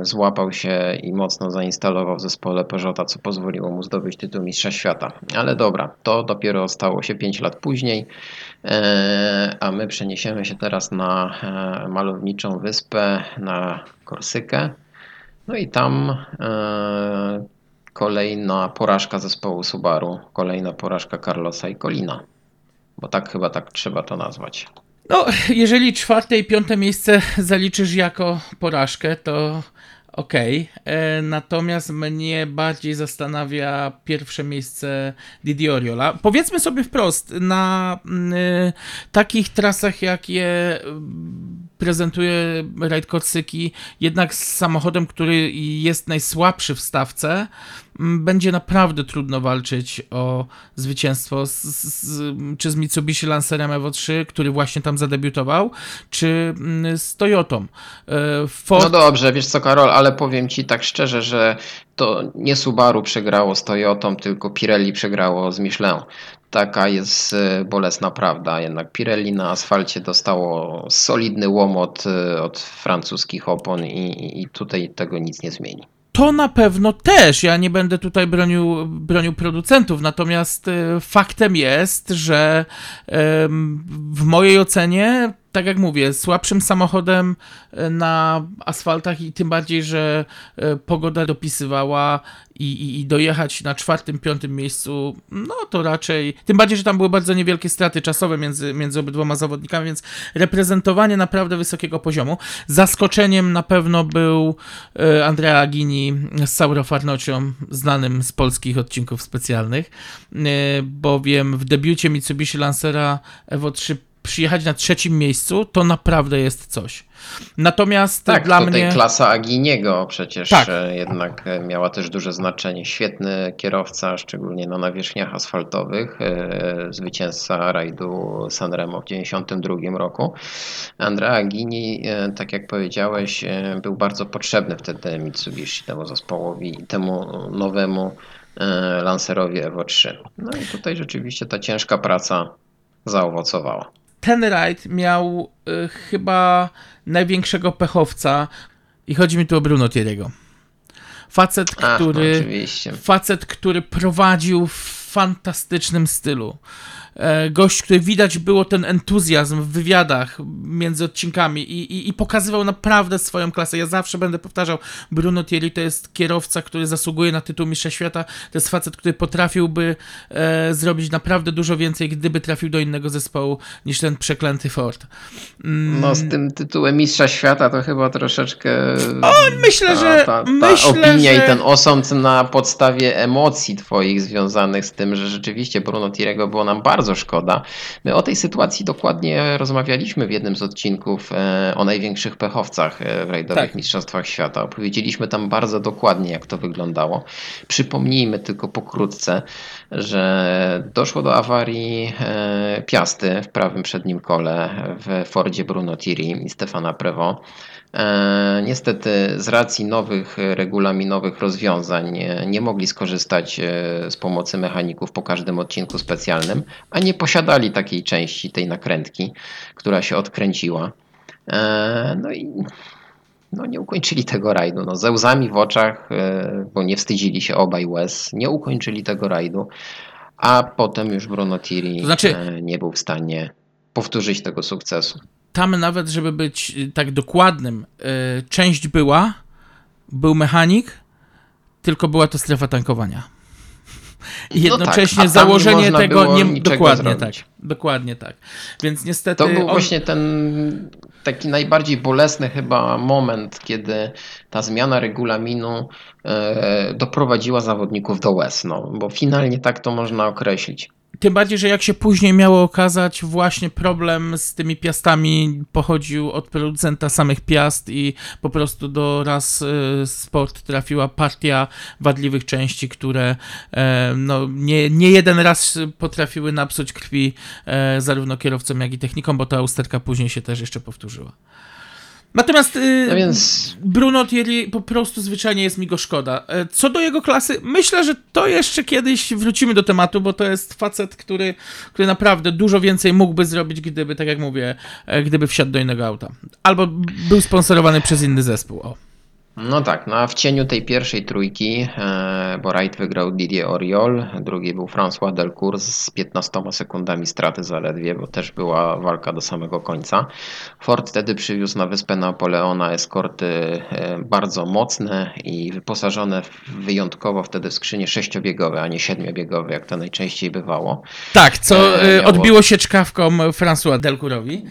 złapał się i mocno zainstalował w zespole Peugeota, co pozwoliło mu zdobyć tytuł Mistrza Świata. Ale dobra, to dopiero stało się 5 lat później, e, a my przeniesiemy się teraz na e, malowniczą wyspę, na Korsykę. No i tam e, kolejna porażka zespołu Subaru, kolejna porażka Carlosa i Colina. Bo tak chyba tak trzeba to nazwać. No, jeżeli czwarte i piąte miejsce zaliczysz jako porażkę, to okej. E, Natomiast mnie bardziej zastanawia pierwsze miejsce Didi Oriola. Powiedzmy sobie wprost, na mm, y, takich trasach, jakie mm, prezentuje Rajd Korsyki, jednak z samochodem, który jest najsłabszy w stawce, będzie naprawdę trudno walczyć o zwycięstwo z, z, czy z Mitsubishi Lancerem Evo 3, który właśnie tam zadebiutował, czy z Toyotą. E, Ford, No dobrze, wiesz co Karol, ale powiem Ci tak szczerze, że to nie Subaru przegrało z Toyotą, tylko Pirelli przegrało z Michelin. Taka jest e, bolesna prawda. Jednak Pirelli na asfalcie dostało solidny łomot e, od francuskich opon i, i tutaj tego nic nie zmieni. To na pewno też. Ja nie będę tutaj bronił, bronił producentów, natomiast e, faktem jest, że w mojej ocenie, tak jak mówię, słabszym samochodem e, na asfaltach i tym bardziej, że e, pogoda dopisywała i, i, dojechać na czwartym, piątym miejscu, no to raczej. Tym bardziej, że tam były bardzo niewielkie straty czasowe między, między obydwoma zawodnikami, więc reprezentowanie naprawdę wysokiego poziomu. Zaskoczeniem na pewno był e, Andrea Agini z Sauro Farnocią, znanym z polskich odcinków specjalnych, e, bowiem w debiucie Mitsubishi Lancera Evo 3 przyjechać na trzecim miejscu to naprawdę jest coś. Natomiast Tak, dla tutaj mnie. klasa Aginiego przecież Tak. e, jednak e, miała też duże znaczenie. Świetny kierowca, szczególnie na nawierzchniach asfaltowych, e, zwycięzca rajdu Sanremo w 1992 roku. Andrea Agini, tak jak powiedziałeś, był bardzo potrzebny wtedy Mitsubishi, temu zespołowi i temu nowemu Lancerowi Evo 3. No i tutaj rzeczywiście ta ciężka praca zaowocowała. Ten rajd miał y, chyba największego pechowca i chodzi mi tu o Bruno Thierry'ego. Facet, Ach, no który oczywiście. facet, który prowadził w fantastycznym stylu. E, Gość, który widać było ten entuzjazm w wywiadach między odcinkami i, i, i pokazywał naprawdę swoją klasę. Ja zawsze będę powtarzał, Bruno Thierry to jest kierowca, który zasługuje na tytuł Mistrza Świata. To jest facet, który potrafiłby e, zrobić naprawdę dużo więcej, gdyby trafił do innego zespołu niż ten przeklęty Ford. Mm, No z tym tytułem Mistrza Świata to chyba troszeczkę... O, myślę, ta, że- Ta, ta myślę, opinia że- i ten osąd na podstawie emocji twoich związanych z tym, że rzeczywiście Bruno Tirego było nam bardzo szkoda. My o tej sytuacji dokładnie rozmawialiśmy w jednym z odcinków e, o największych pechowcach e, w rajdowych Tak. mistrzostwach świata. Opowiedzieliśmy tam bardzo dokładnie, jak to wyglądało. Przypomnijmy tylko pokrótce, że doszło do awarii e, Piasty w prawym przednim kole w Fordzie Bruno Tiri i Stefana Prevo. E, Niestety z racji nowych regulaminowych rozwiązań nie mogli skorzystać e, z pomocy mechaników po każdym odcinku specjalnym, a nie posiadali takiej części tej nakrętki, która się odkręciła. E, No i no nie ukończyli tego rajdu. No, ze łzami w oczach, bo nie wstydzili się obaj łez, nie ukończyli tego rajdu, a potem już Bruno Tiri To znaczy- nie był w stanie powtórzyć tego sukcesu. Tam nawet, żeby być y, tak dokładnym, y, część była, był mechanik, tylko była to strefa tankowania. I No tak, jednocześnie a tam założenie nie tego nie dokładnie zrobić. tak. Dokładnie tak. Więc niestety To był on, właśnie ten taki najbardziej bolesny chyba moment, kiedy ta zmiana regulaminu doprowadziła zawodników do łez, no, bo finalnie tak to można określić. Tym bardziej, że jak się później miało okazać, właśnie problem z tymi piastami pochodził od producenta samych piast i po prostu do raz y, sport trafiła partia wadliwych części, które e, no, nie, nie jeden raz potrafiły napsuć krwi e, zarówno kierowcom, jak i technikom, bo ta usterka później się też jeszcze powtórzyła. Natomiast y, No więc Bruno Thierry po prostu zwyczajnie jest mi go szkoda. E, Co do jego klasy, myślę, że to jeszcze kiedyś wrócimy do tematu, bo to jest facet, który, który naprawdę dużo więcej mógłby zrobić, gdyby, tak jak mówię, e, gdyby wsiadł do innego auta. Albo był sponsorowany przez inny zespół. O. No tak, no a w cieniu tej pierwszej trójki, e, bo Wright wygrał Didier Oriol, drugi był François Delcourt z 15 sekundami straty zaledwie, bo też była walka do samego końca. Ford wtedy przywiózł na wyspę Napoleona eskorty e, bardzo mocne i wyposażone wyjątkowo wtedy w skrzynie sześciobiegowe, a nie siedmiobiegowe, jak to najczęściej bywało. Tak, co E, e, miało- odbiło się czkawką François Delcourowi.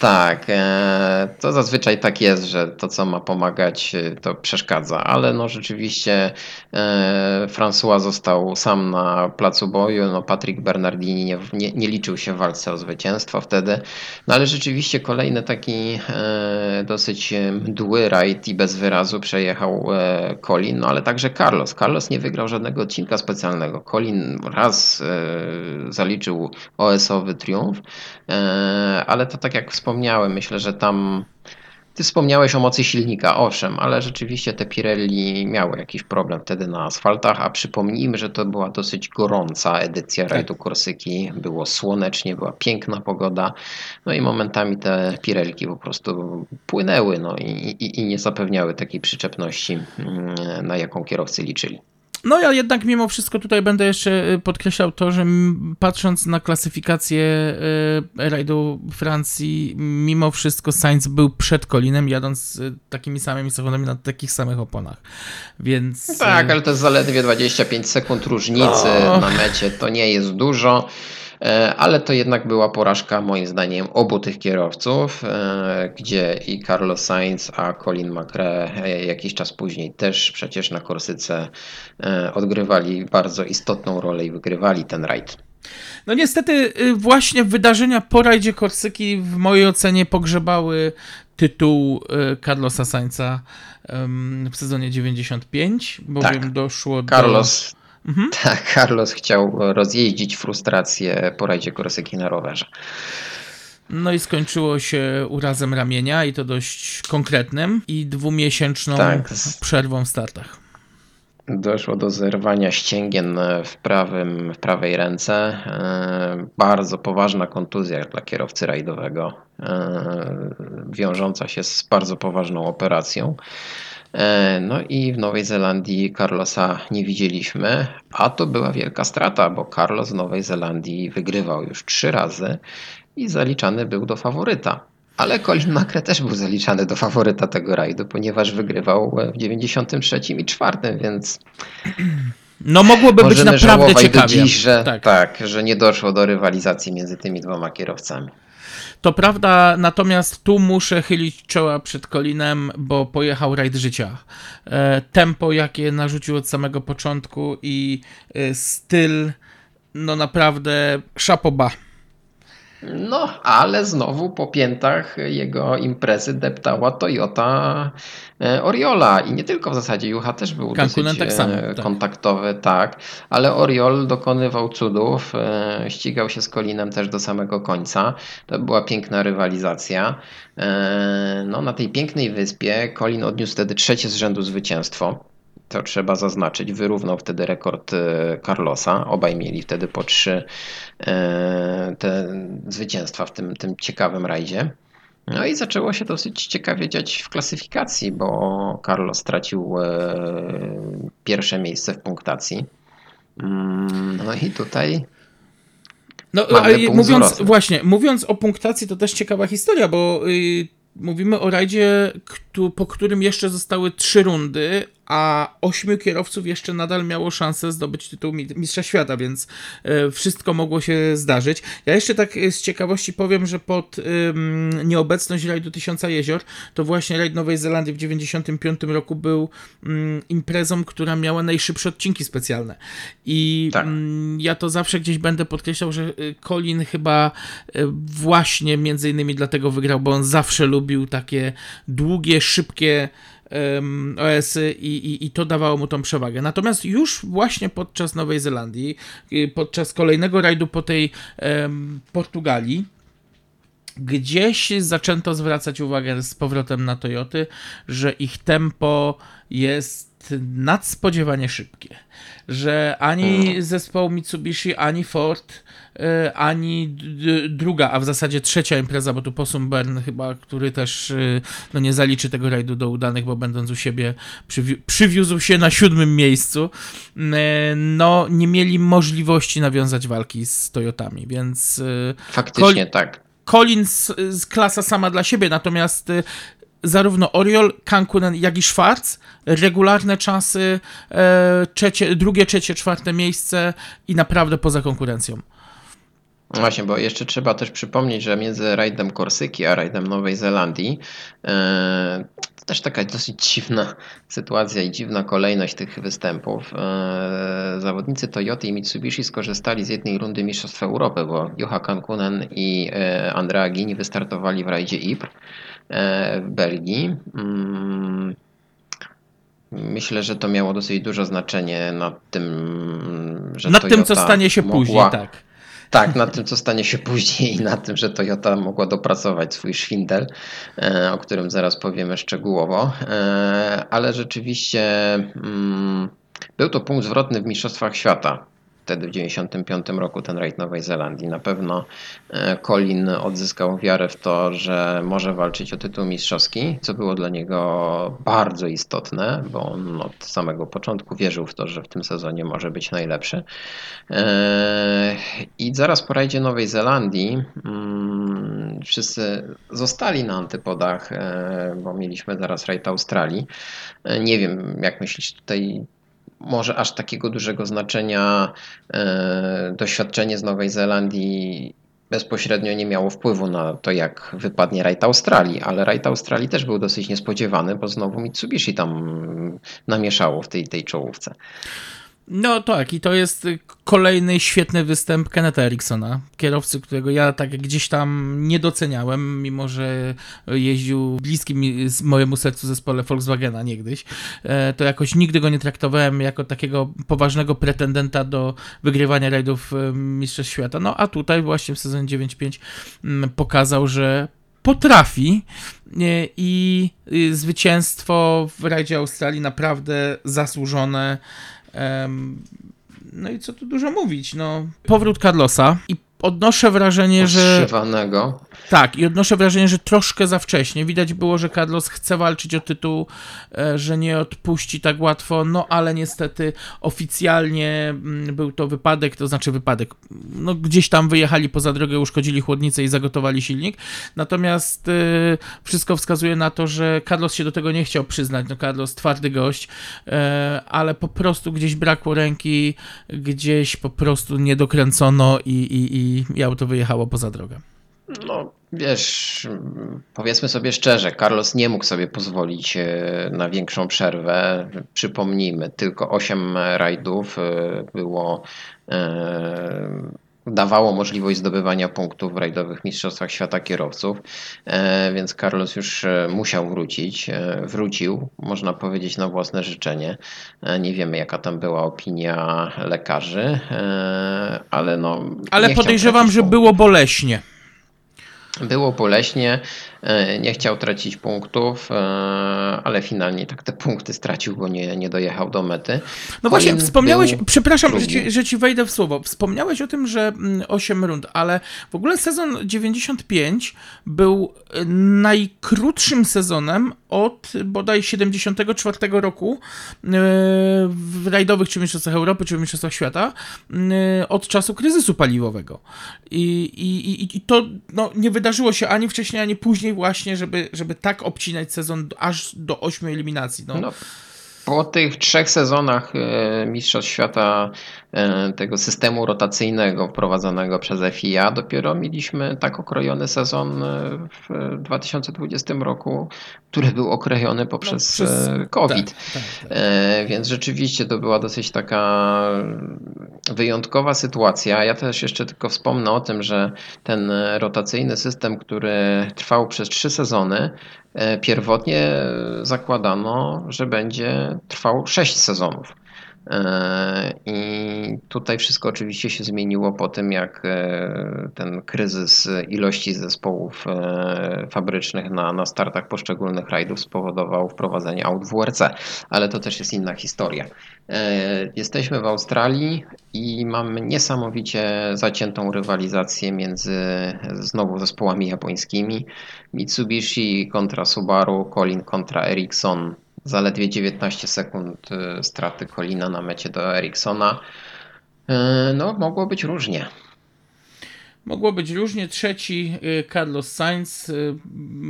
Tak, e, to zazwyczaj tak jest, że to, co ma pomagać, e, to przeszkadza, ale no rzeczywiście e, François został sam na placu boju, no Patrick Bernardini nie, nie, nie liczył się w walce o zwycięstwo wtedy, no ale rzeczywiście kolejny taki dosyć mdły rajd i bez wyrazu przejechał Colin, no ale także Carlos. Carlos nie wygrał żadnego odcinka specjalnego. Colin raz zaliczył OS-owy triumf, ale to tak jak wspomniałem, myślę, że tam ty wspomniałeś o mocy silnika, owszem, ale rzeczywiście te Pirelli miały jakiś problem wtedy na asfaltach, a przypomnijmy, że to była dosyć gorąca edycja rajdu Korsyki, było słonecznie, była piękna pogoda, no i momentami te Pirelki po prostu płynęły no i, i, i nie zapewniały takiej przyczepności, mm, na jaką kierowcy liczyli. No ja jednak mimo wszystko tutaj będę jeszcze y, podkreślał to, że patrząc na klasyfikację y, rajdu Francji, mimo wszystko Sainz był przed Colinem, jadąc y, takimi samymi samochodami na takich samych oponach. Więc... Tak, ale to jest zaledwie 25 sekund różnicy No. na mecie, to nie jest dużo. E, Ale to jednak była porażka, moim zdaniem, obu tych kierowców, e, gdzie i Carlos Sainz, a Colin McRae e, jakiś czas później też przecież na Korsyce odgrywali bardzo istotną rolę i wygrywali ten rajd. No niestety y, właśnie wydarzenia po rajdzie Korsyki w mojej ocenie pogrzebały tytuł y, Carlosa Sainza w sezonie 95, bowiem Tak. doszło do... Carlos, Mhm. tak, Carlos chciał rozjeździć frustrację po rajdzie Korsyki na rowerze. No i skończyło się urazem ramienia i to dość konkretnym i dwumiesięczną Tak, przerwą w startach. Doszło do zerwania ścięgien w, prawym, w prawej ręce. E, Bardzo poważna kontuzja dla kierowcy rajdowego, e, wiążąca się z bardzo poważną operacją. E, No i w Nowej Zelandii Carlosa nie widzieliśmy, a to była wielka strata, bo Carlos w Nowej Zelandii wygrywał już trzy razy i zaliczany był do faworyta. Ale Colin McRae też był zaliczany do faworyta tego rajdu, ponieważ wygrywał w 93 i 4, więc No mogłoby być naprawdę ciekawie. dziś, że, tak. tak. że nie doszło do rywalizacji między tymi dwoma kierowcami. To prawda, natomiast tu muszę chylić czoła przed Colinem, bo pojechał rajd życia. E, tempo, jakie narzucił od samego początku i e, styl, no naprawdę szapoba. No, ale znowu po piętach jego imprezy deptała Toyota Oriola i nie tylko w zasadzie Jucha też był Cancunen dosyć tak samo, e, tak. kontaktowy, tak, ale Oriol dokonywał cudów, e, ścigał się z Colinem też do samego końca, to była piękna rywalizacja. E, No, na tej pięknej wyspie Colin odniósł wtedy trzecie z rzędu zwycięstwo. To trzeba zaznaczyć. Wyrównał wtedy rekord e, Carlosa. Obaj mieli wtedy po trzy e, te zwycięstwa w tym, tym ciekawym rajdzie. No i zaczęło się dosyć ciekawie dziać w klasyfikacji, bo Carlos stracił e, pierwsze miejsce w punktacji. Mm, No i tutaj No, ale mówiąc, właśnie, mówiąc o punktacji, to też ciekawa historia, bo y, mówimy o rajdzie, po którym jeszcze zostały trzy rundy, a ośmiu kierowców jeszcze nadal miało szansę zdobyć tytuł Mistrza Świata, więc e, wszystko mogło się zdarzyć. Ja jeszcze tak e, z ciekawości powiem, że pod um, nieobecność rajdu Tysiąca Jezior, to właśnie rajd Nowej Zelandii w 95 roku był um, imprezą, która miała najszybsze odcinki specjalne. I tak. um, ja to zawsze gdzieś będę podkreślał, że Colin chyba właśnie między innymi dlatego wygrał, bo on zawsze lubił takie długie, szybkie um, OS-y i, i, i to dawało mu tą przewagę. Natomiast już właśnie podczas Nowej Zelandii, y, podczas kolejnego rajdu po tej um, Portugalii, gdzieś zaczęto zwracać uwagę z powrotem na Toyoty, że ich tempo jest nadspodziewanie szybkie, że ani hmm. zespoł Mitsubishi, ani Ford, ani druga, a w zasadzie trzecia impreza, bo tu Possum Bern chyba, który też e, no nie zaliczy tego rajdu do udanych, bo będąc u siebie przywi przywiózł się na siódmym miejscu, e, no nie mieli możliwości nawiązać walki z Toyotami, więc... Faktycznie Col tak. Collins klasa sama dla siebie, natomiast zarówno Oriol, Kankunen, jak i Schwarz, regularne czasy, e, trzecie, drugie, trzecie, czwarte miejsce i naprawdę poza konkurencją. No właśnie, bo jeszcze trzeba też przypomnieć, że między rajdem Korsyki a rajdem Nowej Zelandii e, to też taka dosyć dziwna sytuacja i dziwna kolejność tych występów. E, zawodnicy Toyota i Mitsubishi skorzystali z jednej rundy Mistrzostw Europy, bo Juha Kankunen i e, Andrea Gini wystartowali w rajdzie Ypres. W Belgii. Mm, myślę, że to miało dosyć duże znaczenie nad tym, że nad tym, co stanie się mogła, później, tak. Tak, nad tym, co stanie się później i nad tym, że Toyota mogła dopracować swój szwindel, e, o którym zaraz powiemy szczegółowo. E, ale rzeczywiście mm, był to punkt zwrotny w Mistrzostwach Świata wtedy w 1995 roku ten rajd Nowej Zelandii. Na pewno e, Colin odzyskał wiarę w to, że może walczyć o tytuł mistrzowski, co było dla niego bardzo istotne, bo on od samego początku wierzył w to, że w tym sezonie może być najlepszy. E, I zaraz po rajdzie Nowej Zelandii mm, wszyscy zostali na antypodach, e, bo mieliśmy zaraz rajd Australii. Nie wiem, jak myślisz tutaj może aż takiego dużego znaczenia e, doświadczenie z Nowej Zelandii bezpośrednio nie miało wpływu na to, jak wypadnie rajd Australii, ale rajd Australii też był dosyć niespodziewany, bo znowu Mitsubishi tam namieszało w tej, tej czołówce. No tak, i to jest kolejny świetny występ Kenneta Ericksona, kierowcy, którego ja tak gdzieś tam nie doceniałem, mimo że jeździł bliskim mojemu sercu zespole Volkswagena niegdyś. E, to jakoś nigdy go nie traktowałem jako takiego poważnego pretendenta do wygrywania rajdów e, Mistrzostw Świata. No a tutaj właśnie w sezonie 9.5 mm, pokazał, że potrafi i zwycięstwo w rajdzie Australii naprawdę zasłużone. No i co tu dużo mówić, no. Powrót Carlosa i odnoszę wrażenie, że. Tak, i odnoszę wrażenie, że troszkę za wcześnie. Widać było, że Carlos chce walczyć o tytuł, e, że nie odpuści tak łatwo, no ale niestety oficjalnie mm, był to wypadek, to znaczy wypadek. No gdzieś tam wyjechali poza drogę, uszkodzili chłodnicę i zagotowali silnik. Natomiast y, wszystko wskazuje na to, że Carlos się do tego nie chciał przyznać. No Carlos twardy gość, y, ale po prostu gdzieś brakło ręki, gdzieś po prostu nie dokręcono i, i, i, auto wyjechało poza drogę. No, wiesz, powiedzmy sobie szczerze, Carlos nie mógł sobie pozwolić e, na większą przerwę. Przypomnijmy, tylko 8 rajdów e, było e, dawało możliwość zdobywania punktów w rajdowych mistrzostwach świata kierowców, więc Carlos już musiał wrócić. Wrócił, można powiedzieć, na własne życzenie. Nie wiemy, jaka tam była opinia lekarzy, ale no. Ale podejrzewam, że było boleśnie. Było boleśnie, nie chciał tracić punktów, e, ale finalnie tak te punkty stracił, bo nie, nie dojechał do mety. No właśnie, wspomniałeś, przepraszam, że ci, że ci, wejdę w słowo. Wspomniałeś o tym, że 8 mm, rund, ale w ogóle sezon 95 był e, najkrótszym sezonem od bodaj 74 roku w rajdowych czy mistrzostwach Europy, czy w mistrzostwach świata od czasu kryzysu paliwowego. I, i, i, to no, nie wydarzyło się ani wcześniej, ani później właśnie, żeby, żeby tak obcinać sezon aż do ośmiu eliminacji. No. No, po tych trzech sezonach e, Mistrzostw Świata tego systemu rotacyjnego wprowadzonego przez FIA dopiero mieliśmy tak okrojony sezon e, w 2020 roku, który był okrojony poprzez No, przez- e, COVID. Tak, tak, tak. E, Więc rzeczywiście to była dosyć taka wyjątkowa sytuacja. Ja też jeszcze tylko wspomnę o tym, że ten rotacyjny system, który trwał przez trzy sezony, e, pierwotnie zakładano, że będzie trwał sześć sezonów. E, I tutaj wszystko oczywiście się zmieniło po tym, jak e, ten kryzys ilości zespołów e, fabrycznych na, na startach poszczególnych rajdów spowodował wprowadzenie aut WRC, ale to też jest inna historia. Jesteśmy w Australii i mamy niesamowicie zaciętą rywalizację między znowu zespołami japońskimi. Mitsubishi kontra Subaru, Colin kontra Ericsson. Zaledwie 19 sekund e, straty Colina na mecie do Ericssona. E, No, mogło być różnie. Mogło być różnie. Trzeci y, Carlos Sainz, y,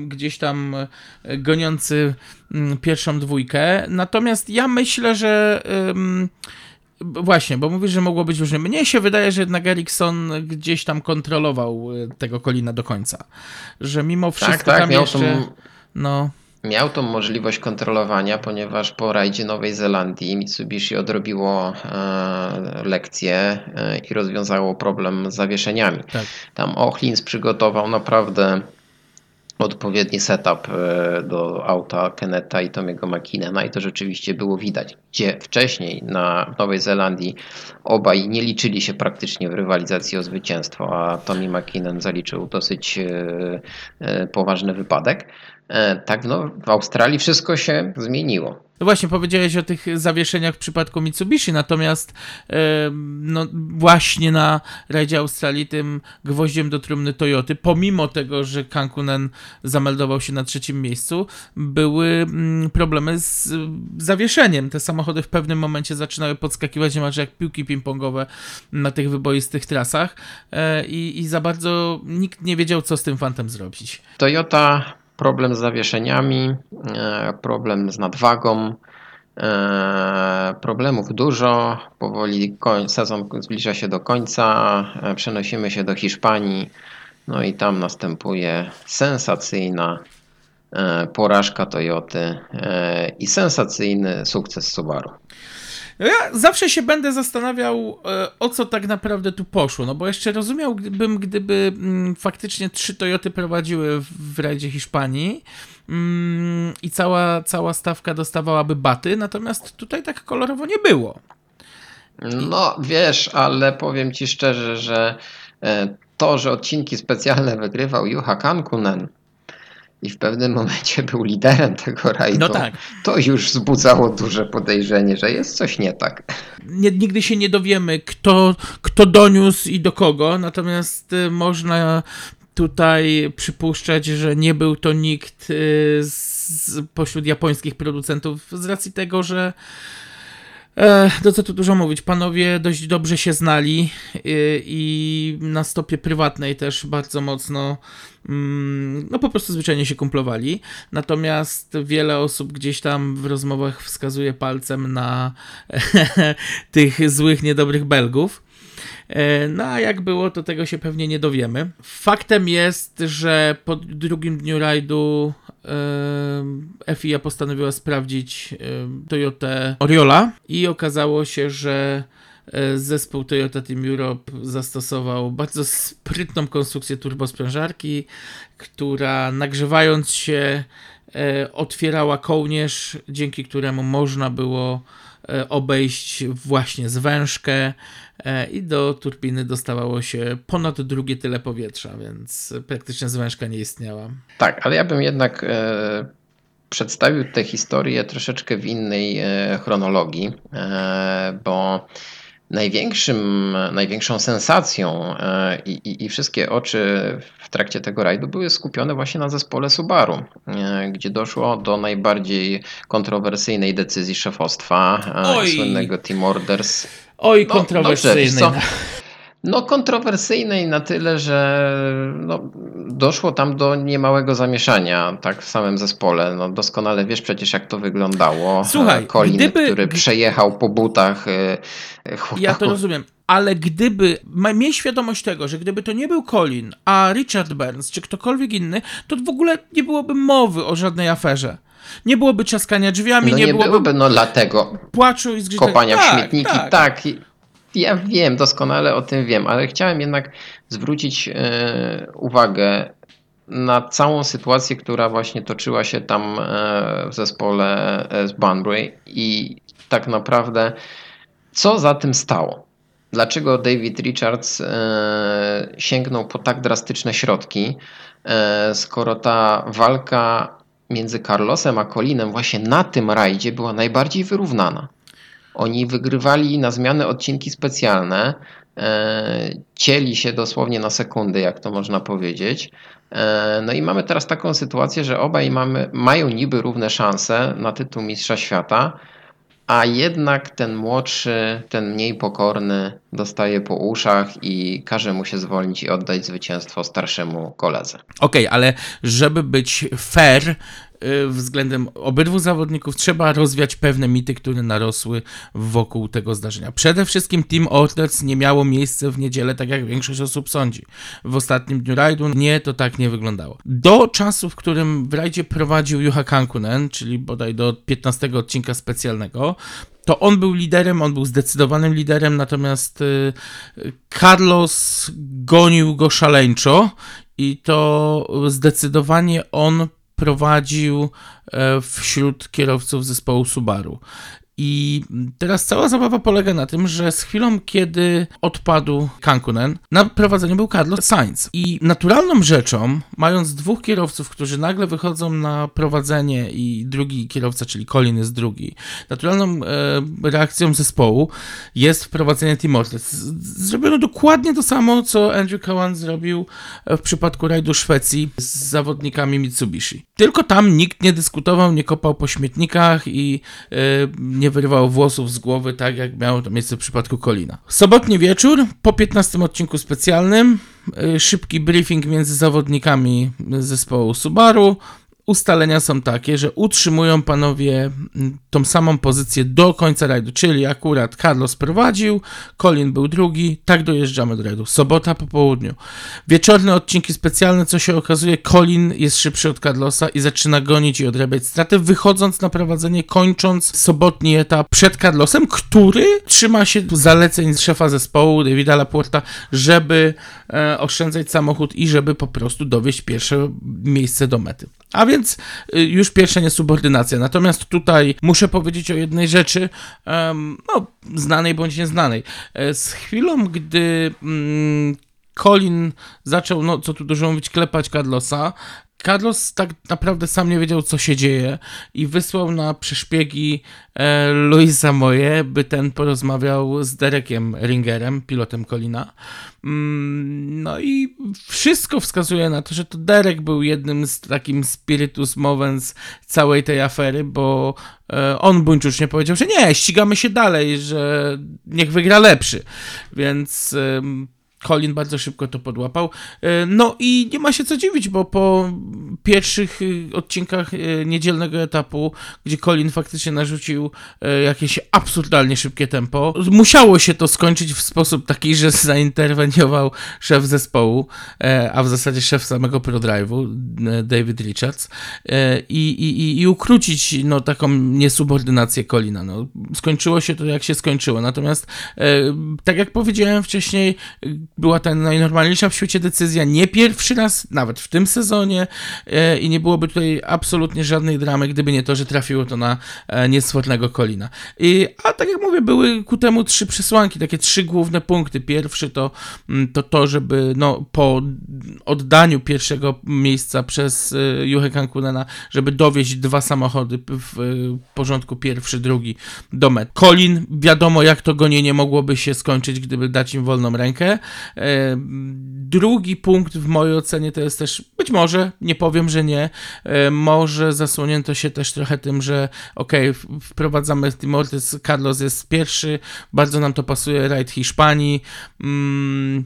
gdzieś tam y, goniący mm, pierwszą dwójkę. Natomiast ja myślę, że. Właśnie, bo mówisz, że mogło być różnie. Mnie się wydaje, że jednak Ericsson gdzieś tam kontrolował y, tego Kolina do końca. Że mimo wszystko Tak, tak, tam jeszcze. tą, No, miał tą możliwość kontrolowania, ponieważ po rajdzie Nowej Zelandii Mitsubishi odrobiło e, lekcję e, i rozwiązało problem z zawieszeniami. tak. Tam Ochlins przygotował naprawdę odpowiedni setup e, do auta Keneta i Tomiego McKinnona i to rzeczywiście było widać, gdzie wcześniej na Nowej Zelandii obaj nie liczyli się praktycznie w rywalizacji o zwycięstwo, a Tommy McKinnon zaliczył dosyć e, e, poważny wypadek. E, Tak no, w Australii wszystko się zmieniło. No właśnie, powiedziałeś o tych zawieszeniach w przypadku Mitsubishi, natomiast e, no właśnie na rajdzie Australii tym gwoździem do trumny Toyoty, pomimo tego, że Kankunen zameldował się na trzecim miejscu, były mm, problemy z y, zawieszeniem. Te samochody w pewnym momencie zaczynały podskakiwać niemalże jak piłki ping-pongowe na tych wyboistych trasach i, i za bardzo nikt nie wiedział, co z tym fantem zrobić. Toyota problem z zawieszeniami, e, problem z nadwagą, e, problemów dużo. Powoli sezon zbliża się do końca, e, przenosimy się do Hiszpanii, no i tam następuje sensacyjna porażka Toyoty i sensacyjny sukces Subaru. Ja zawsze się będę zastanawiał, e, o co tak naprawdę tu poszło. No bo jeszcze rozumiałbym, gdyby mm, faktycznie trzy Toyoty prowadziły w, w rajdzie Hiszpanii mm, i cała, cała stawka dostawałaby baty, natomiast tutaj tak kolorowo nie było. No wiesz, ale powiem ci szczerze, że e, to, że odcinki specjalne wygrywał Juha Kankunen i w pewnym momencie był liderem tego rajdu, No tak. to już wzbudzało duże podejrzenie, że jest coś nie tak. Nie, nigdy się nie dowiemy, kto, kto doniósł i do kogo, natomiast y, można tutaj przypuszczać, że nie był to nikt y, z, pośród japońskich producentów z racji tego, że E, no co tu dużo mówić, panowie dość dobrze się znali y, i na stopie prywatnej też bardzo mocno, mm, no po prostu zwyczajnie się kumplowali. Natomiast wiele osób gdzieś tam w rozmowach wskazuje palcem na tych złych, niedobrych Belgów. E, No a jak było, to tego się pewnie nie dowiemy. Faktem jest, że po drugim dniu rajdu e, FIA postanowiła sprawdzić e, Toyotę Oriola i okazało się, że zespół Toyota Team Europe zastosował bardzo sprytną konstrukcję turbosprężarki, która nagrzewając się otwierała kołnierz, dzięki któremu można było obejść właśnie zwężkę i do turbiny dostawało się ponad drugie tyle powietrza, więc praktycznie zwężka nie istniała. Tak, ale ja bym jednak e, przedstawił tę historię troszeczkę w innej e, chronologii, e, bo największym, największą sensacją e, i, i, i wszystkie oczy w trakcie tego rajdu były skupione właśnie na zespole Subaru, e, gdzie doszło do najbardziej kontrowersyjnej decyzji szefostwa, e, Oj. słynnego Team Orders. Oj, No, kontrowersyjnej. dobrze, wiesz co? No kontrowersyjnej na tyle, że no, doszło tam do niemałego zamieszania, tak w samym zespole. No, doskonale wiesz przecież, jak to wyglądało. Słuchaj, Colin, gdyby- który przejechał po butach e, chłopaków. Ja to rozumiem, ale gdyby, miej świadomość tego, że gdyby to nie był Colin, a Richard Burns, czy ktokolwiek inny, to w ogóle nie byłoby mowy o żadnej aferze. Nie byłoby czaskania drzwiami, No nie, nie byłoby byłoby, no dlatego płaczu i zgrzytania. kopania w tak, śmietniki. Tak. Tak. Ja wiem, doskonale o tym wiem, ale chciałem jednak zwrócić e, uwagę na całą sytuację, która właśnie toczyła się tam e, w zespole e, z Bunbury i tak naprawdę co za tym stało. Dlaczego David Richards sięgnął po tak drastyczne środki, skoro ta walka między Carlosem a Colinem właśnie na tym rajdzie była najbardziej wyrównana. Oni wygrywali na zmianę odcinki specjalne, cieli się dosłownie na sekundy, jak to można powiedzieć. E, no i mamy teraz taką sytuację, że obaj mamy, mają niby równe szanse na tytuł Mistrza Świata, a jednak ten młodszy, ten mniej pokorny dostaje po uszach i każe mu się zwolnić i oddać zwycięstwo starszemu koledze. Okej, ale żeby być fair względem obydwu zawodników, trzeba rozwiać pewne mity, które narosły wokół tego zdarzenia. Przede wszystkim Team Orters nie miało miejsca w niedzielę, tak jak większość osób sądzi. W ostatnim dniu rajdu nie, to tak nie wyglądało. Do czasu, w którym w rajdzie prowadził Juha Kankunen, czyli bodaj do 15 odcinka specjalnego, to on był liderem, on był zdecydowanym liderem, natomiast y, Carlos gonił go szaleńczo i to zdecydowanie on prowadził e, wśród kierowców zespołu Subaru. I teraz cała zabawa polega na tym, że z chwilą, kiedy odpadł Kankunen, na prowadzeniu był Carlos Sainz. I naturalną rzeczą, mając dwóch kierowców, którzy nagle wychodzą na prowadzenie i drugi kierowca, czyli Colin jest drugi, naturalną e, reakcją zespołu jest wprowadzenie Team Ortiz. Zrobiono dokładnie to samo, co Andrew Cowan zrobił e, w przypadku rajdu Szwecji z zawodnikami Mitsubishi. Tylko tam nikt nie dyskutował, nie kopał po śmietnikach i e, nie wyrywał włosów z głowy, tak jak miało to miejsce w przypadku Kolina. Sobotni wieczór, po 15 odcinku specjalnym, e, szybki briefing między zawodnikami zespołu Subaru. Ustalenia są takie, że utrzymują panowie mm, tą samą pozycję do końca rajdu, czyli akurat Carlos prowadził, Colin był drugi, tak dojeżdżamy do rajdu. Sobota po południu. Wieczorne odcinki specjalne, co się okazuje, Colin jest szybszy od Carlosa i zaczyna gonić i odrabiać straty, wychodząc na prowadzenie, kończąc sobotni etap przed Carlosem, który trzyma się zaleceń szefa zespołu, Davida Laporta, żeby e, oszczędzać samochód i żeby po prostu dowieść pierwsze miejsce do mety. A więc y, już pierwsza niesubordynacja. Natomiast tutaj muszę powiedzieć o jednej rzeczy, no, znanej bądź nieznanej. E, Z chwilą, gdy mm, Colin zaczął, no co tu dużo mówić, klepać Carlosa, Carlos tak naprawdę sam nie wiedział, co się dzieje i wysłał na przeszpiegi e, Luisa Moje, by ten porozmawiał z Derekiem Ringerem, pilotem Colina. Mm, no i wszystko wskazuje na to, że to Derek był jednym z takim spiritus movens całej tej afery, bo e, on buńczucznie powiedział, że nie, ścigamy się dalej, że niech wygra lepszy. Więc... em, Colin bardzo szybko to podłapał. E, No i nie ma się co dziwić, bo po pierwszych y, odcinkach y, niedzielnego etapu, gdzie Colin faktycznie narzucił e, jakieś absurdalnie szybkie tempo, musiało się to skończyć w sposób taki, że zainterweniował szef zespołu, e, a w zasadzie szef samego ProDrive'u, e, David Richards, e, i, i, i- ukrócić no, taką niesubordynację Colina. No, skończyło się to jak się skończyło. Natomiast, e, tak jak powiedziałem wcześniej, była ta najnormalniejsza w świecie decyzja, nie pierwszy raz, nawet w tym sezonie e, i nie byłoby tutaj absolutnie żadnej dramy, gdyby nie to, że trafiło to na e, niesfornego Kolina. I, a tak jak mówię, były ku temu trzy przesłanki, takie trzy główne punkty. Pierwszy to mm, to, to żeby no, po oddaniu pierwszego miejsca przez e, Juchę Kankunena, żeby dowieść dwa samochody w porządku pierwszy, drugi do met. Colin, wiadomo jak to gonienie mogłoby się skończyć, gdyby dać im wolną rękę. E, Drugi punkt w mojej ocenie to jest też, być może, nie powiem, że nie, e, może zasłonięto się też trochę tym, że okej, w- wprowadzamy Team Ortiz, Carlos jest pierwszy, bardzo nam to pasuje, rajd Hiszpanii, mm,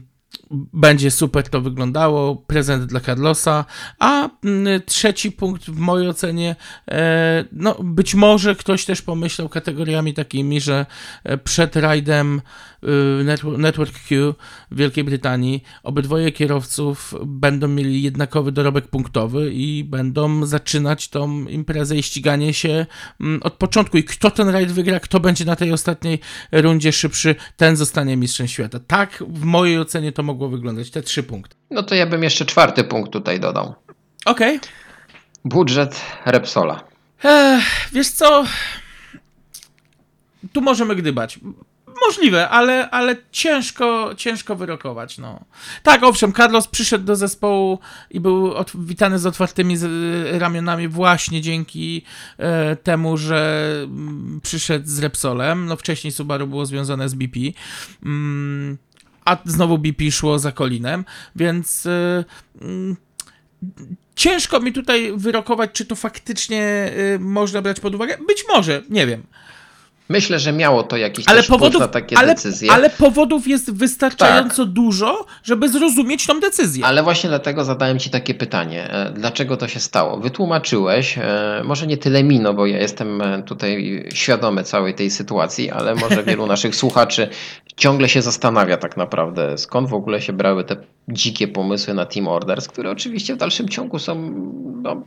będzie super to wyglądało, prezent dla Carlosa, a mm, trzeci punkt w mojej ocenie, e, no być może ktoś też pomyślał kategoriami takimi, że e, przed rajdem y, Netwo- Network Q w Wielkiej Brytanii obydwoje kierowców będą mieli jednakowy dorobek punktowy i będą zaczynać tą imprezę i ściganie się mm, od początku i kto ten rajd wygra, kto będzie na tej ostatniej rundzie szybszy, ten zostanie mistrzem świata. Tak w mojej ocenie to mogło wyglądać, te trzy punkty. No to ja bym jeszcze czwarty punkt tutaj dodał. Okej. Budżet Repsola. Ech, Wiesz co? Tu możemy gdybać. Możliwe, ale, ale ciężko, ciężko wyrokować. No. Tak, owszem, Carlos przyszedł do zespołu i był od, witany z otwartymi z, ramionami właśnie dzięki e, temu, że mm, przyszedł z Repsolem. No wcześniej Subaru było związane z BP. Mm, a znowu BP szło za Kolinem, więc e, mm, ciężko mi tutaj wyrokować, czy to faktycznie y, można brać pod uwagę. Być może, nie wiem. Myślę, że miało to jakiś Ale powodów, na takie ale, decyzje. Tak. ale powodów jest wystarczająco dużo, żeby zrozumieć tą decyzję. Ale właśnie dlatego zadałem Ci takie pytanie. E, Dlaczego to się stało? Wytłumaczyłeś, e, może nie tyle mi, no bo ja jestem e, tutaj świadomy całej tej sytuacji, ale może wielu naszych słuchaczy ciągle się zastanawia tak naprawdę, skąd w ogóle się brały te dzikie pomysły na Team Orders, które oczywiście w dalszym ciągu są no,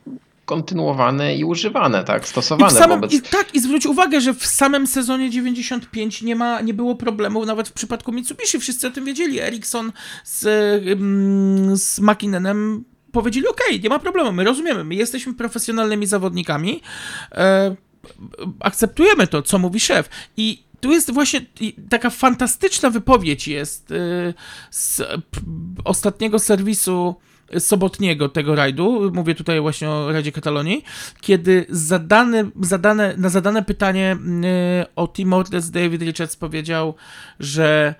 kontynuowane i używane, tak, I, w stosowane samym, wobec... I tak, i zwróć uwagę, że w samym sezonie 95 nie, ma, nie było problemów nawet w przypadku Mitsubishi. Wszyscy o tym wiedzieli. Ericsson z, z McKinnonem powiedzieli, ok, nie ma problemu, my rozumiemy, my jesteśmy profesjonalnymi zawodnikami, e, akceptujemy to, co mówi szef. I tu jest właśnie i taka fantastyczna wypowiedź jest y, z ostatniego serwisu sobotniego tego rajdu, mówię tutaj właśnie o rajdzie Katalonii, kiedy zadane, zadane, na zadane pytanie y, o Team Orders David Richards powiedział, że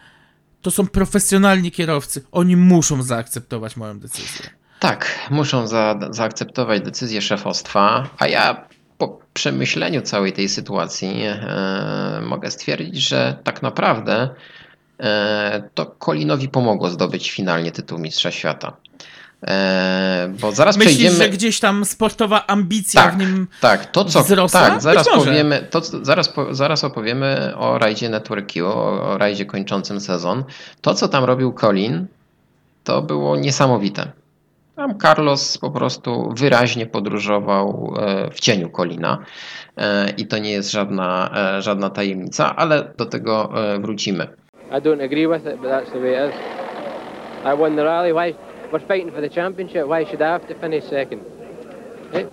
to są profesjonalni kierowcy, oni muszą zaakceptować moją decyzję. Tak, muszą za, zaakceptować decyzję szefostwa, a ja po przemyśleniu całej tej sytuacji e, mogę stwierdzić, że tak naprawdę e, to Kolinowi pomogło zdobyć finalnie tytuł Mistrza Świata. E, bo zaraz Myślisz, przejdziemy. że gdzieś tam sportowa ambicja Tak, w nim tak, to co, wzrosła? tak, zaraz powiemy, to, zaraz, po, zaraz opowiemy o rajdzie Network Q, o, o rajdzie kończącym sezon. To, co tam robił Colin, to było niesamowite. Tam Carlos po prostu wyraźnie podróżował e, w cieniu Colina e, i to nie jest żadna, żadna tajemnica, ale do tego wrócimy. I don't agree with it, but that's the way it is. I won the rally. Why? We're fighting for the championship. Why should I have to finish second? Eh?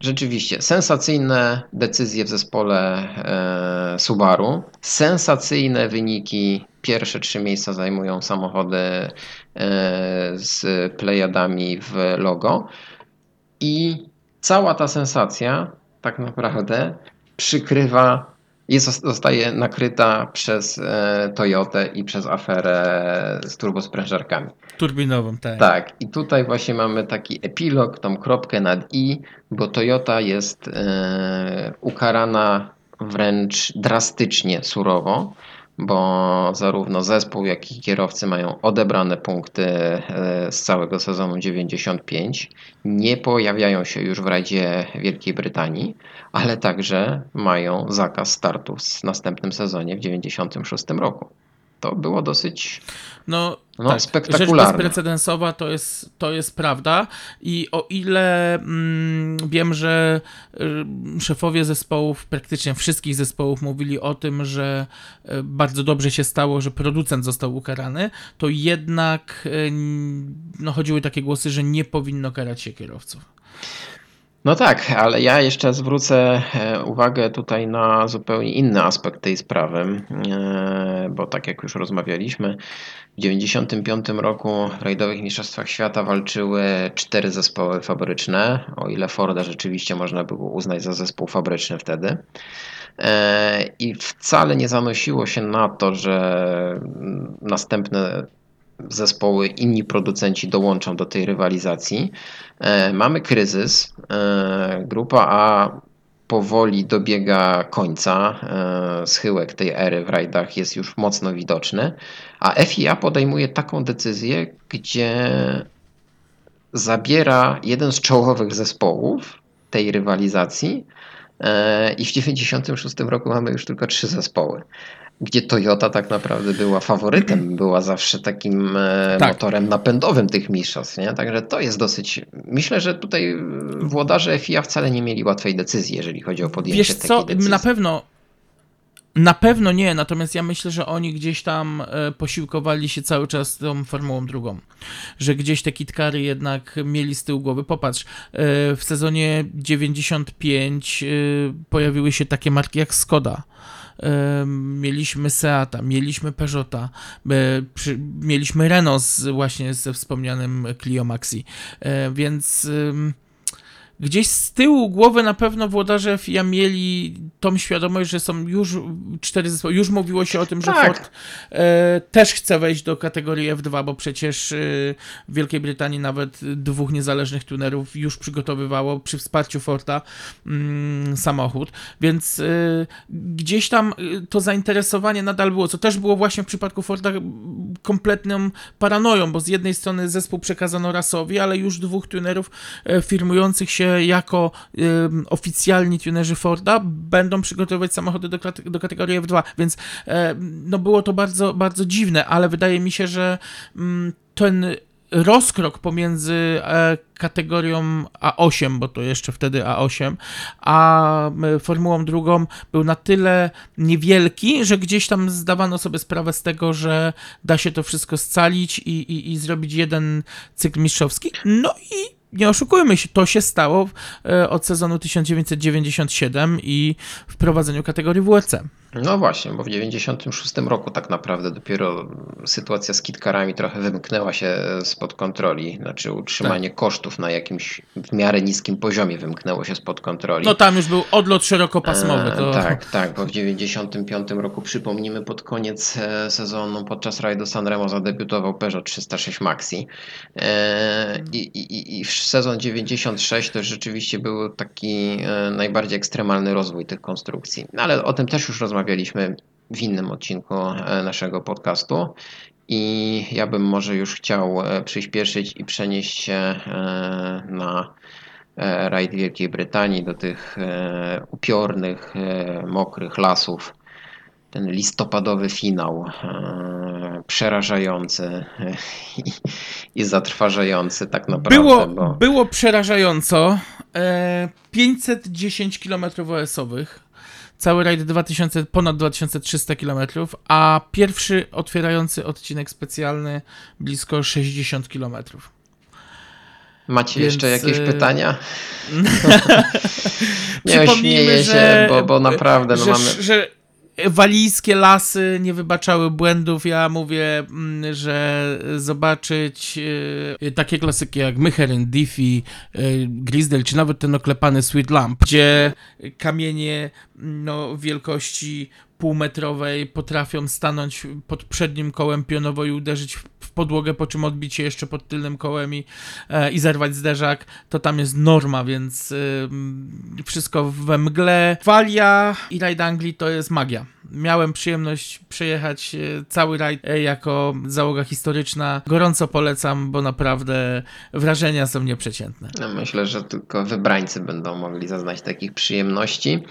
Rzeczywiście, sensacyjne decyzje w zespole e, Subaru, sensacyjne wyniki. Pierwsze trzy miejsca zajmują samochody e, z plejadami w logo. I cała ta sensacja tak naprawdę przykrywa, jest, zostaje nakryta przez e, Toyotę i przez aferę z turbosprężarkami. Turbinową, tak. Tak, i tutaj właśnie mamy taki epilog, tą kropkę nad i, bo Toyota jest e, ukarana wręcz drastycznie surowo, bo zarówno zespół, jak i kierowcy mają odebrane punkty e, z całego sezonu 95. Nie pojawiają się już w rajdzie Wielkiej Brytanii, ale także mają zakaz startów w następnym sezonie w 96 roku. To było dosyć No, No, tak. Rzecz spektakularne. bezprecedensowa to jest, to jest prawda i o ile mm, wiem, że y, szefowie zespołów, praktycznie wszystkich zespołów mówili o tym, że y, bardzo dobrze się stało, że producent został ukarany, to jednak y, no, chodziły takie głosy, że nie powinno karać się kierowców. No tak, ale ja jeszcze zwrócę e, uwagę tutaj na zupełnie inny aspekt tej sprawy, e, bo tak jak już rozmawialiśmy, w 1995 roku w rajdowych mistrzostwach świata walczyły cztery zespoły fabryczne, o ile Forda rzeczywiście można było uznać za zespół fabryczny wtedy. E, I wcale nie zanosiło się na to, że następne zespoły, inni producenci dołączą do tej rywalizacji. E, Mamy kryzys. E, Grupa A powoli dobiega końca. E, schyłek tej ery w rajdach jest już mocno widoczny, a FIA podejmuje taką decyzję, gdzie zabiera jeden z czołowych zespołów tej rywalizacji i w 96 roku mamy już tylko trzy zespoły gdzie Toyota tak naprawdę była faworytem, była zawsze takim e, Tak. motorem napędowym tych mistrzostw, nie? Także to jest dosyć... Myślę, że tutaj włodarze FIA wcale nie mieli łatwej decyzji, jeżeli chodzi o podjęcie Wiesz takiej co, decyzji. na pewno na pewno nie, natomiast ja myślę, że oni gdzieś tam e, posiłkowali się cały czas tą Formułą drugą. Że gdzieś te kitkary jednak mieli z tyłu głowy. Popatrz, e, w sezonie 95 e, pojawiły się takie marki jak Skoda. Mieliśmy Seata, mieliśmy Peugeota, mieliśmy Renault z, właśnie ze wspomnianym Clio Maxi, więc gdzieś z tyłu głowy na pewno włodarze FIA mieli tą świadomość, że są już cztery zespoły. Już mówiło się o tym, że Tak. Ford e, też chce wejść do kategorii F2, bo przecież e, w Wielkiej Brytanii nawet dwóch niezależnych tunerów już przygotowywało przy wsparciu Forda mm, samochód, więc e, gdzieś tam e, to zainteresowanie nadal było, co też było właśnie w przypadku Forda kompletną paranoją, bo z jednej strony zespół przekazano rasowi, ale już dwóch tunerów e, firmujących się jako oficjalni tunerzy Forda będą przygotowywać samochody do, do kategorii F2, więc e, no było to bardzo, bardzo dziwne, ale wydaje mi się, że mm, ten rozkrok pomiędzy e, kategorią A8, bo to jeszcze wtedy A8, a Formułą drugą był na tyle niewielki, że gdzieś tam zdawano sobie sprawę z tego, że da się to wszystko scalić i, i, i zrobić jeden cykl mistrzowski. No i nie oszukujmy się, to się stało e, od sezonu 1997 i wprowadzeniu kategorii WRC. No właśnie, bo w 96 roku tak naprawdę dopiero sytuacja z kitkarami trochę wymknęła się spod kontroli, znaczy utrzymanie Tak. kosztów na jakimś w miarę niskim poziomie wymknęło się spod kontroli. No tam już był odlot szerokopasmowy. To... E, Tak, tak, bo w 95 roku przypomnimy pod koniec e, sezonu podczas rajdu Sanremo zadebiutował Peugeot 306 Maxi E, i, i, i w sezon 96 to rzeczywiście był taki najbardziej ekstremalny rozwój tych konstrukcji. No, ale o tym też już rozmawialiśmy w innym odcinku e, naszego podcastu. I ja bym może już chciał e, przyspieszyć i przenieść się e, na rajd Wielkiej Brytanii, do tych upiornych, mokrych lasów. Ten listopadowy finał, przerażający i, i zatrważający tak naprawdę. Było, bo... było przerażająco. E, 510 km OS-owych. Cały rajd 2000, ponad 2300 km, a pierwszy otwierający odcinek specjalny blisko 60 km. Macie Więc, jeszcze jakieś e, pytania? Nie śmieję się, że- bo, bo naprawdę no że, mamy... że walijskie lasy nie wybaczały błędów. Ja mówię, mm, że zobaczyć e, takie klasyki jak Myherin, Diffie, e, Grisdale, czy nawet ten oklepany Sweet Lamp, gdzie kamienie no, wielkości półmetrowej potrafią stanąć pod przednim kołem pionowo i uderzyć w podłogę, po czym odbić się jeszcze pod tylnym kołem i, e, i zerwać zderzak, to tam jest norma, więc ym, wszystko we mgle. Walia i rajd Anglii to jest magia. Miałem przyjemność przejechać e, cały rajd e, jako załoga historyczna. Gorąco polecam, bo naprawdę wrażenia są nieprzeciętne. No, Myślę, że tylko wybrańcy będą mogli zaznać takich przyjemności.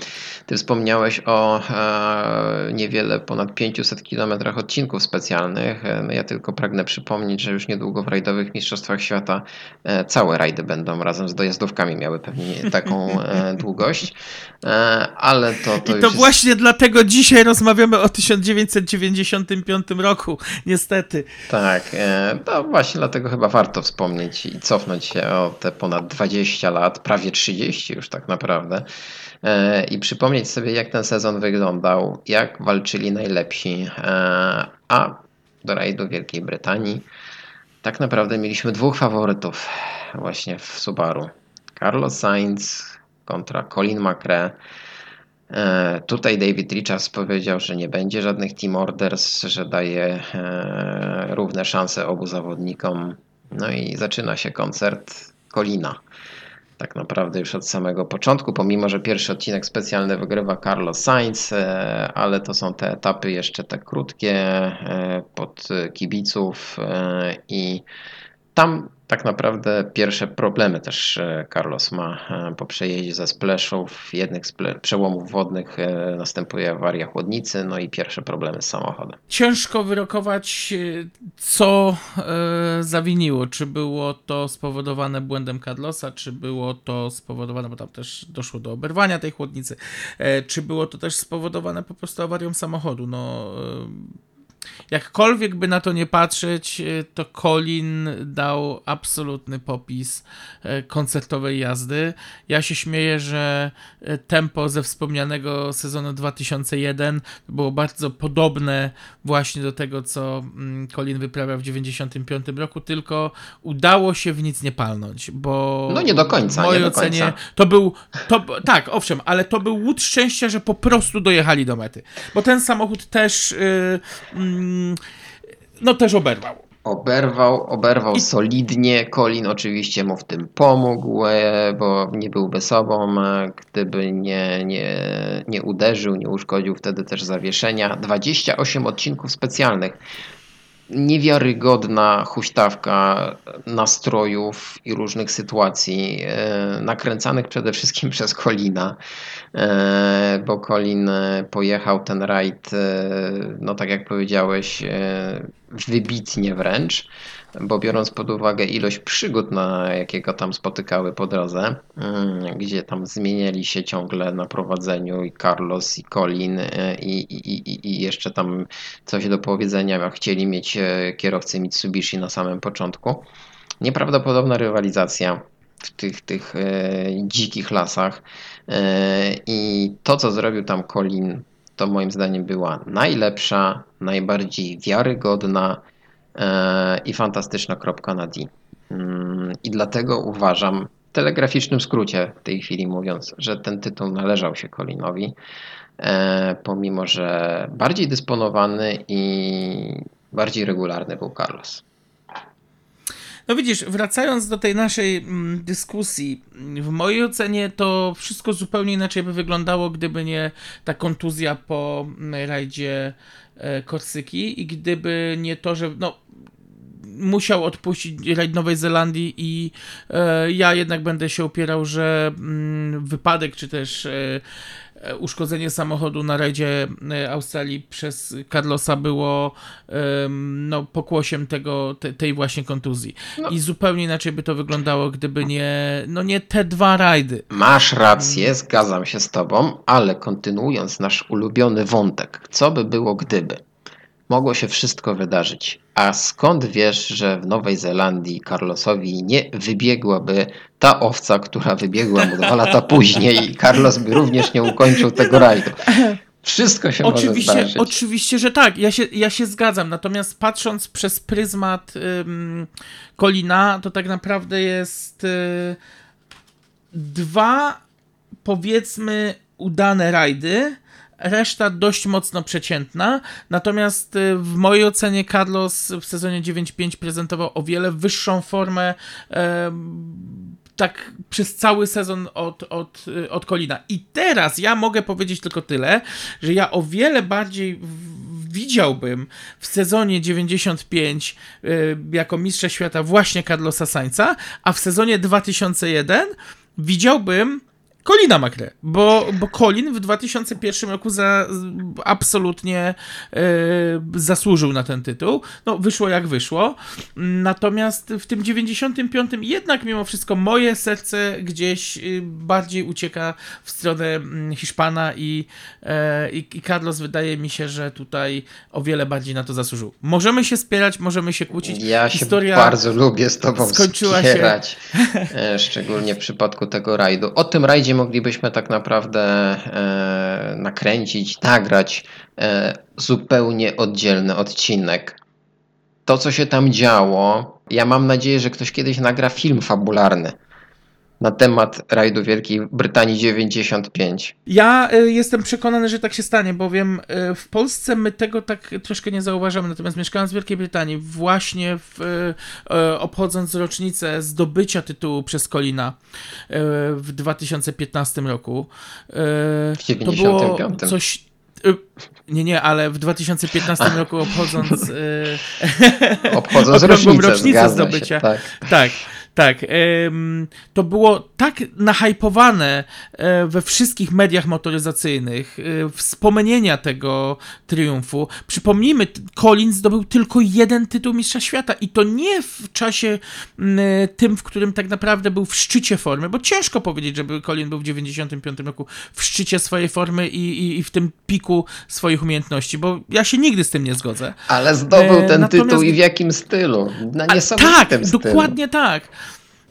Ty wspomniałeś o e, niewiele ponad 500 km odcinków specjalnych. E, no ja tylko pragnę przypomnieć, że już niedługo w rajdowych Mistrzostwach Świata e, całe rajdy będą razem z dojazdówkami miały pewnie taką e, długość. Ale to, to I to jest... właśnie dlatego dzisiaj rozmawiamy o 1995 roku, niestety. Tak, to właśnie dlatego chyba warto wspomnieć i cofnąć się o te ponad 20 lat, prawie 30 już tak naprawdę e, i przypomnieć sobie jak ten sezon wyglądał, jak walczyli najlepsi, e, a do rajdu Wielkiej Brytanii tak naprawdę mieliśmy dwóch faworytów właśnie w Subaru. Carlos Sainz kontra Colin McRae. E, Tutaj David Richards powiedział, że nie będzie żadnych team orders, że daje e, równe szanse obu zawodnikom. No i zaczyna się koncert Colina. tak naprawdę już od samego początku, pomimo że pierwszy odcinek specjalny wygrywa Carlos Sainz, e, ale to są te etapy jeszcze te krótkie pod kibiców i tam tak naprawdę pierwsze problemy też e, Carlos ma e, po przejeździe ze spleszów. Jednych przełomów wodnych e, następuje awaria chłodnicy, no i pierwsze problemy z samochodem. Ciężko wyrokować, co zawiniło. Czy było to spowodowane błędem Carlosa, czy było to spowodowane, bo tam też doszło do oberwania tej chłodnicy, czy było to też spowodowane po prostu awarią samochodu. No jakkolwiek by na to nie patrzeć, e, to Colin dał absolutny popis e, koncertowej jazdy. Ja się śmieję, że e, tempo ze wspomnianego sezonu 2001 było bardzo podobne właśnie do tego, co mm, Colin wyprawiał w 95 roku, tylko udało się w nic nie palnąć, bo no nie do końca, w mojej ocenie to był, to, tak, owszem, ale to był łód szczęścia, że po prostu dojechali do mety, bo ten samochód też yy, no też oberwał. Oberwał, oberwał I... solidnie. Colin oczywiście mu w tym pomógł, e, bo nie byłby sobą, e, gdyby nie, nie, nie uderzył, nie uszkodził wtedy też zawieszenia. 28 odcinków specjalnych niewiarygodna huśtawka nastrojów i różnych sytuacji, e, nakręcanych przede wszystkim przez Colina, e, bo Colin pojechał ten rajd, e, no tak jak powiedziałeś, wybitnie wręcz bo biorąc pod uwagę ilość przygód, na jakiego tam spotykały po drodze, mm, gdzie tam zmieniali się ciągle na prowadzeniu i Carlos i Colin e, i, i, i jeszcze tam coś do powiedzenia chcieli mieć e, kierowcy Mitsubishi na samym początku. Nieprawdopodobna rywalizacja w tych, tych e, dzikich lasach i to, co zrobił tam Colin, to moim zdaniem była najlepsza, najbardziej wiarygodna i fantastyczna kropka na D. Mm, I dlatego uważam, w telegraficznym skrócie w tej chwili mówiąc, że ten tytuł należał się Colinowi, e, pomimo że bardziej dysponowany i bardziej regularny był Carlos. No widzisz, wracając do tej naszej mm, dyskusji, w mojej ocenie to wszystko zupełnie inaczej by wyglądało, gdyby nie ta kontuzja po mm, rajdzie e, Korsyki i gdyby nie to, że no, musiał odpuścić rajd Nowej Zelandii i e, ja jednak będę się opierał, że mm, wypadek czy też e uszkodzenie samochodu na rajdzie e, Australii przez Carlosa było no, pokłosiem tego, te, tej właśnie kontuzji. No. I zupełnie inaczej by to wyglądało, gdyby nie, no nie te dwa rajdy. Masz rację, zgadzam się z tobą, ale kontynuując nasz ulubiony wątek, co by było gdyby? Mogło się wszystko wydarzyć. A skąd wiesz, że w Nowej Zelandii Carlosowi nie wybiegłaby ta owca, która wybiegła mu dwa lata później i Carlos by również nie ukończył tego rajdu? Wszystko się oczywiście, może zdarzyć. Oczywiście, że tak. Ja się, ja się zgadzam. Natomiast patrząc przez pryzmat ym, Kolina, to tak naprawdę jest y, dwa, powiedzmy, udane rajdy reszta dość mocno przeciętna. Natomiast y, w mojej ocenie Carlos w sezonie 9-5 prezentował o wiele wyższą formę. E, tak przez cały sezon od, od, y, od Kolina. I teraz ja mogę powiedzieć tylko tyle, że ja o wiele bardziej widziałbym w sezonie 95 y, jako mistrza świata właśnie Carlosa Sainza, a w sezonie 2001 widziałbym Colina McRae, bo, bo Colin w 2001 roku za, absolutnie e, zasłużył na ten tytuł. No, wyszło jak wyszło. Natomiast w tym 95 jednak mimo wszystko moje serce gdzieś y, bardziej ucieka w stronę mm, Hiszpana i, e, i, i Carlos wydaje mi się, że tutaj o wiele bardziej na to zasłużył. Możemy się spierać, możemy się kłócić. Ja Historia się bardzo lubię z tobą skończyła spierać, się. E, szczególnie w przypadku tego rajdu. O tym rajdzie moglibyśmy tak naprawdę e, nakręcić, nagrać e, zupełnie oddzielny odcinek. To, co się tam działo, ja mam nadzieję, że ktoś kiedyś nagra film fabularny na temat rajdu Wielkiej Brytanii 95. Ja y, jestem przekonany, że tak się stanie, bowiem y, w Polsce my tego tak troszkę nie zauważamy. Natomiast mieszkając w Wielkiej Brytanii, właśnie w, y, obchodząc rocznicę zdobycia tytułu przez Colina y, w 2015 roku, W to było 95. coś. Nie, nie, ale w 2015 roku obchodząc Obchodząc rocznicę, rocznicę zdobycia. Się, tak. Tak, tak. to było tak nahypowane e, we wszystkich mediach motoryzacyjnych, e, wspomnienia tego triumfu. Przypomnijmy, Collins zdobył tylko jeden tytuł Mistrza Świata i to nie w czasie tym, w którym tak naprawdę był w szczycie formy, bo ciężko powiedzieć, żeby Colin był w 95 roku w szczycie swojej formy i, i, i w tym piku swoich umiejętności, bo ja się nigdy z tym nie zgodzę. Ale zdobył E, ten natomiast- tytuł i w jakim stylu? Na niesamowitym tak, stylu. dokładnie tak.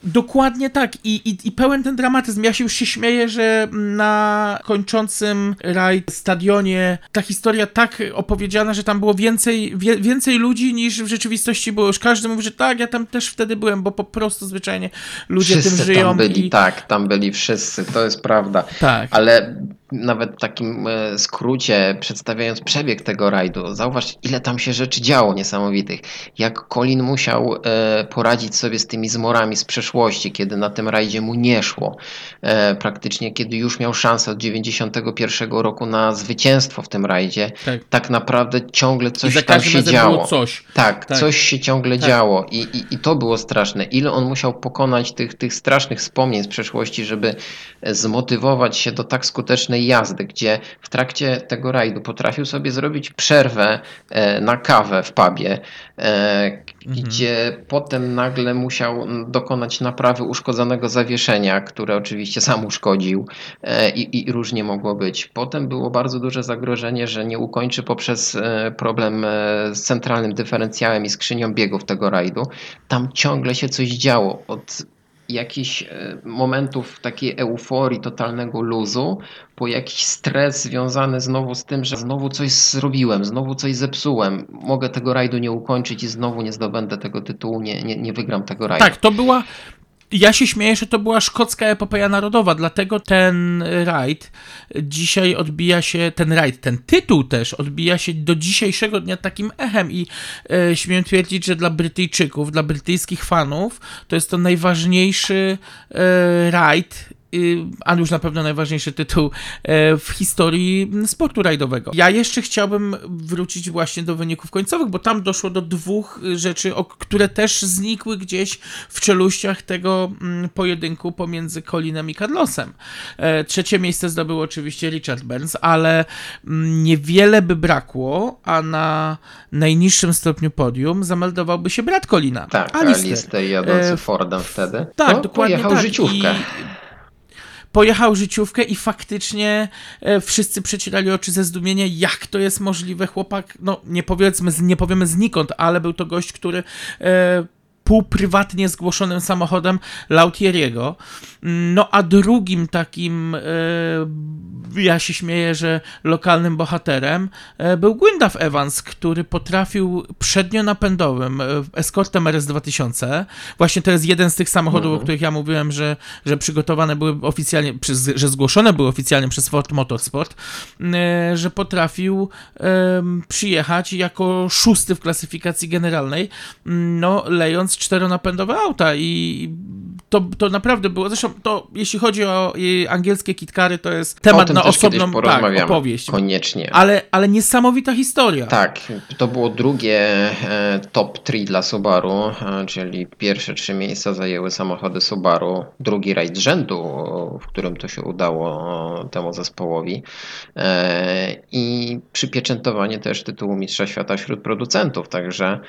Dokładnie tak. I, i, I pełen ten dramatyzm. Ja się już się śmieję, że na kończącym rajd stadionie ta historia tak opowiedziana, że tam było więcej, wie, więcej ludzi niż w rzeczywistości było. Już każdy mówi, że tak, ja tam też wtedy byłem, bo po prostu zwyczajnie ludzie wszyscy tym żyją. tam byli, i... tak, tam byli wszyscy, to jest prawda. tak. Ale nawet w takim e, skrócie, przedstawiając przebieg tego rajdu, zauważ, ile tam się rzeczy działo niesamowitych. Jak Colin musiał e, poradzić sobie z tymi zmorami z przeszłości, kiedy na tym rajdzie mu nie szło. E, praktycznie kiedy już miał szansę od 91 roku na zwycięstwo w tym rajdzie, Tak. tak naprawdę ciągle I coś za tam się działo. coś. Tak, Tak. coś się ciągle Tak. działo I, i, i to było straszne. Ile on musiał pokonać tych, tych strasznych wspomnień z przeszłości, żeby zmotywować się do tak skutecznej jazdy, gdzie w trakcie tego rajdu potrafił sobie zrobić przerwę e, na kawę w pubie, e, gdzie potem nagle musiał dokonać naprawy uszkodzonego zawieszenia, które oczywiście sam uszkodził e, i, i różnie mogło być. Potem było bardzo duże zagrożenie, że nie ukończy poprzez problem z centralnym dyferencjałem i skrzynią biegów tego rajdu. Tam ciągle się coś działo. Od jakichś e, momentów takiej euforii, totalnego luzu, po jakiś stres związany znowu z tym, że znowu coś zrobiłem, znowu coś zepsułem, mogę tego rajdu nie ukończyć i znowu nie zdobędę tego tytułu, nie, nie, nie wygram tego rajdu. Tak, to była. Ja się śmieję, że to była szkocka epopeja narodowa, dlatego ten rajd dzisiaj odbija się, ten rajd, ten tytuł też odbija się do dzisiejszego dnia takim echem i e, śmiem twierdzić, że dla Brytyjczyków, dla brytyjskich fanów to jest to najważniejszy e, rajd y, a już na pewno najważniejszy tytuł e, w historii sportu rajdowego. Ja jeszcze chciałbym wrócić właśnie do wyników końcowych, bo tam doszło do dwóch rzeczy, o, które też znikły gdzieś w czeluściach tego mm, pojedynku pomiędzy Colinem i Carlosem. E, Trzecie miejsce zdobył oczywiście Richard Burns, ale mm, niewiele by brakło, a na najniższym stopniu podium zameldowałby się brat Colina, Tak, Alistair. Alistair jadący E, Fordem wtedy. Tak, no, dokładnie Pojechał tak. życiówkę. I pojechał życiówkę i faktycznie e, wszyscy przecierali oczy ze zdumienia, jak to jest możliwe. Chłopak, no nie powiedzmy, nie powiemy znikąd, ale był to gość, który e, półprywatnie zgłoszonym samochodem Lautieriego. No a drugim takim, e, ja się śmieję, że lokalnym bohaterem e, był Gwyndaf Evans, który potrafił przednionapędowym e, Escortem RS2000, właśnie to jest jeden z tych samochodów, o których ja mówiłem, że, że przygotowane były oficjalnie, że zgłoszone były oficjalnie przez Ford Motorsport, e, że potrafił przyjechać jako szósty w klasyfikacji generalnej, no lejąc czteronapędowe auta i to, to naprawdę było, zresztą to jeśli chodzi o angielskie kitkary, to jest temat na osobną tak, opowieść. Koniecznie. Ale, ale niesamowita historia. Tak, to było drugie e, top 3 dla Subaru, e, czyli pierwsze trzy miejsca zajęły samochody Subaru, drugi rajd rzędu, w którym to się udało temu zespołowi e, i przypieczętowanie też tytułu Mistrza Świata wśród producentów, także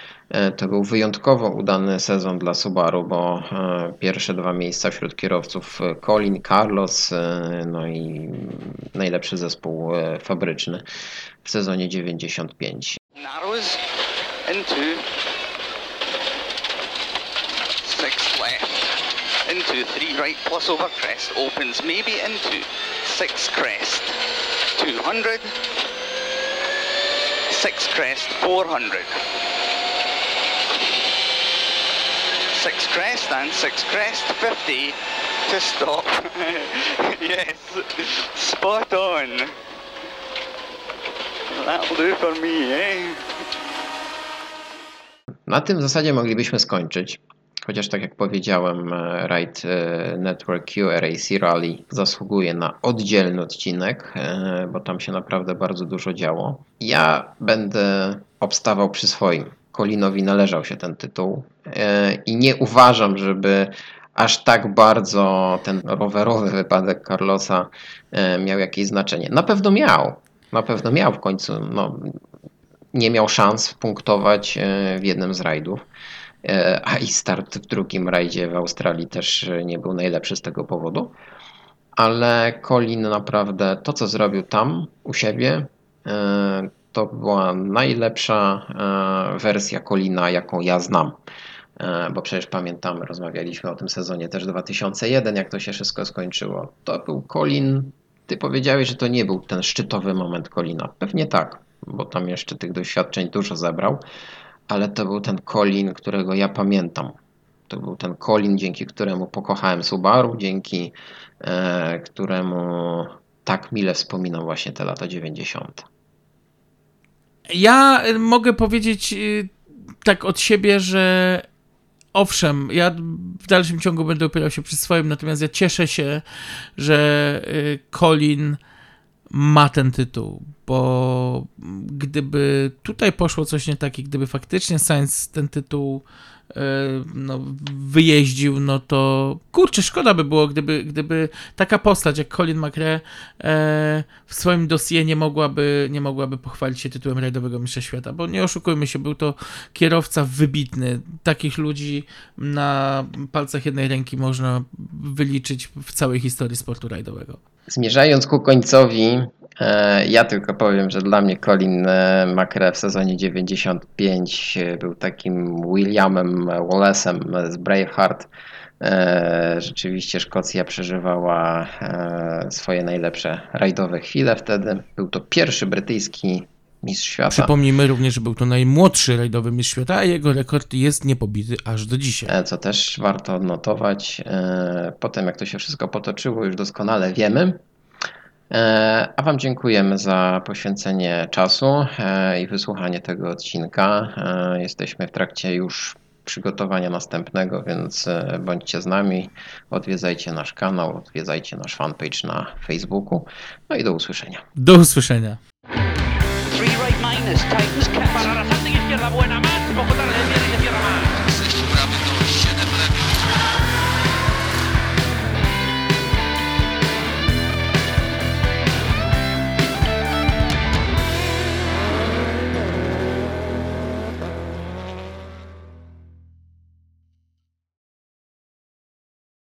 to był wyjątkowo udany sezon dla Subaru, bo e, pierwsze dwa miejsca wśród kierowców e, Colin, Carlos, e, no i najlepszy zespół fabryczny w sezonie 95. narrows into left. Into right plus over crest. Opens maybe into crest. 200 six crest 400 six crest and six crest 50 to stop. yes, spot on. That'll do for me, eh? Na tym zasadzie moglibyśmy skończyć. Chociaż tak jak powiedziałem, e, Ride e, Network QRAC Rally zasługuje na oddzielny odcinek, e, bo tam się naprawdę bardzo dużo działo. Ja będę obstawał przy swoim. Colinowi należał się ten tytuł e, i nie uważam, żeby aż tak bardzo ten rowerowy wypadek Carlosa e, miał jakieś znaczenie. Na pewno miał. Na pewno miał w końcu. No, nie miał szans punktować e, w jednym z rajdów. A i start w drugim rajdzie w Australii też nie był najlepszy z tego powodu. Ale Colin naprawdę to, co zrobił tam u siebie, to była najlepsza e, wersja Colina, jaką ja znam. E, Bo przecież pamiętamy, rozmawialiśmy o tym sezonie też 2001, jak to się wszystko skończyło. To był Colin. Ty powiedziałeś, że to nie był ten szczytowy moment Colina. Pewnie tak, bo tam jeszcze tych doświadczeń dużo zebrał, ale to był ten Colin, którego ja pamiętam. To był ten Colin, dzięki któremu pokochałem Subaru, dzięki e, któremu tak mile wspominam właśnie te lata 90. Ja y, mogę powiedzieć y, tak od siebie, że owszem, ja w dalszym ciągu będę opierał się przy swoim, natomiast ja cieszę się, że y, Colin ma ten tytuł, bo gdyby tutaj poszło coś nie tak i gdyby faktycznie Sainz ten tytuł no, wyjeździł, no to kurczę, szkoda by było, gdyby, gdyby taka postać jak Colin McRae e, w swoim dosie nie mogłaby, nie mogłaby pochwalić się tytułem rajdowego mistrza świata, bo nie oszukujmy się, był to kierowca wybitny. Takich ludzi na palcach jednej ręki można wyliczyć w całej historii sportu rajdowego. Zmierzając ku końcowi, e, ja tylko powiem, że dla mnie Colin e, McRae w sezonie 95 był takim Williamem Wallace'em z Braveheart. E, Rzeczywiście Szkocja przeżywała e, swoje najlepsze rajdowe chwile wtedy. Był to pierwszy brytyjski mistrz świata. Przypomnijmy również, że był to najmłodszy rajdowy mistrz świata, a jego rekord jest niepobity aż do dzisiaj. E, co też warto odnotować. E, Potem, jak to się wszystko potoczyło, już doskonale wiemy. E, A Wam dziękujemy za poświęcenie czasu e, i wysłuchanie tego odcinka. E, Jesteśmy w trakcie już przygotowania następnego, więc bądźcie z nami, odwiedzajcie nasz kanał, odwiedzajcie nasz fanpage na Facebooku. No i do usłyszenia. Do usłyszenia.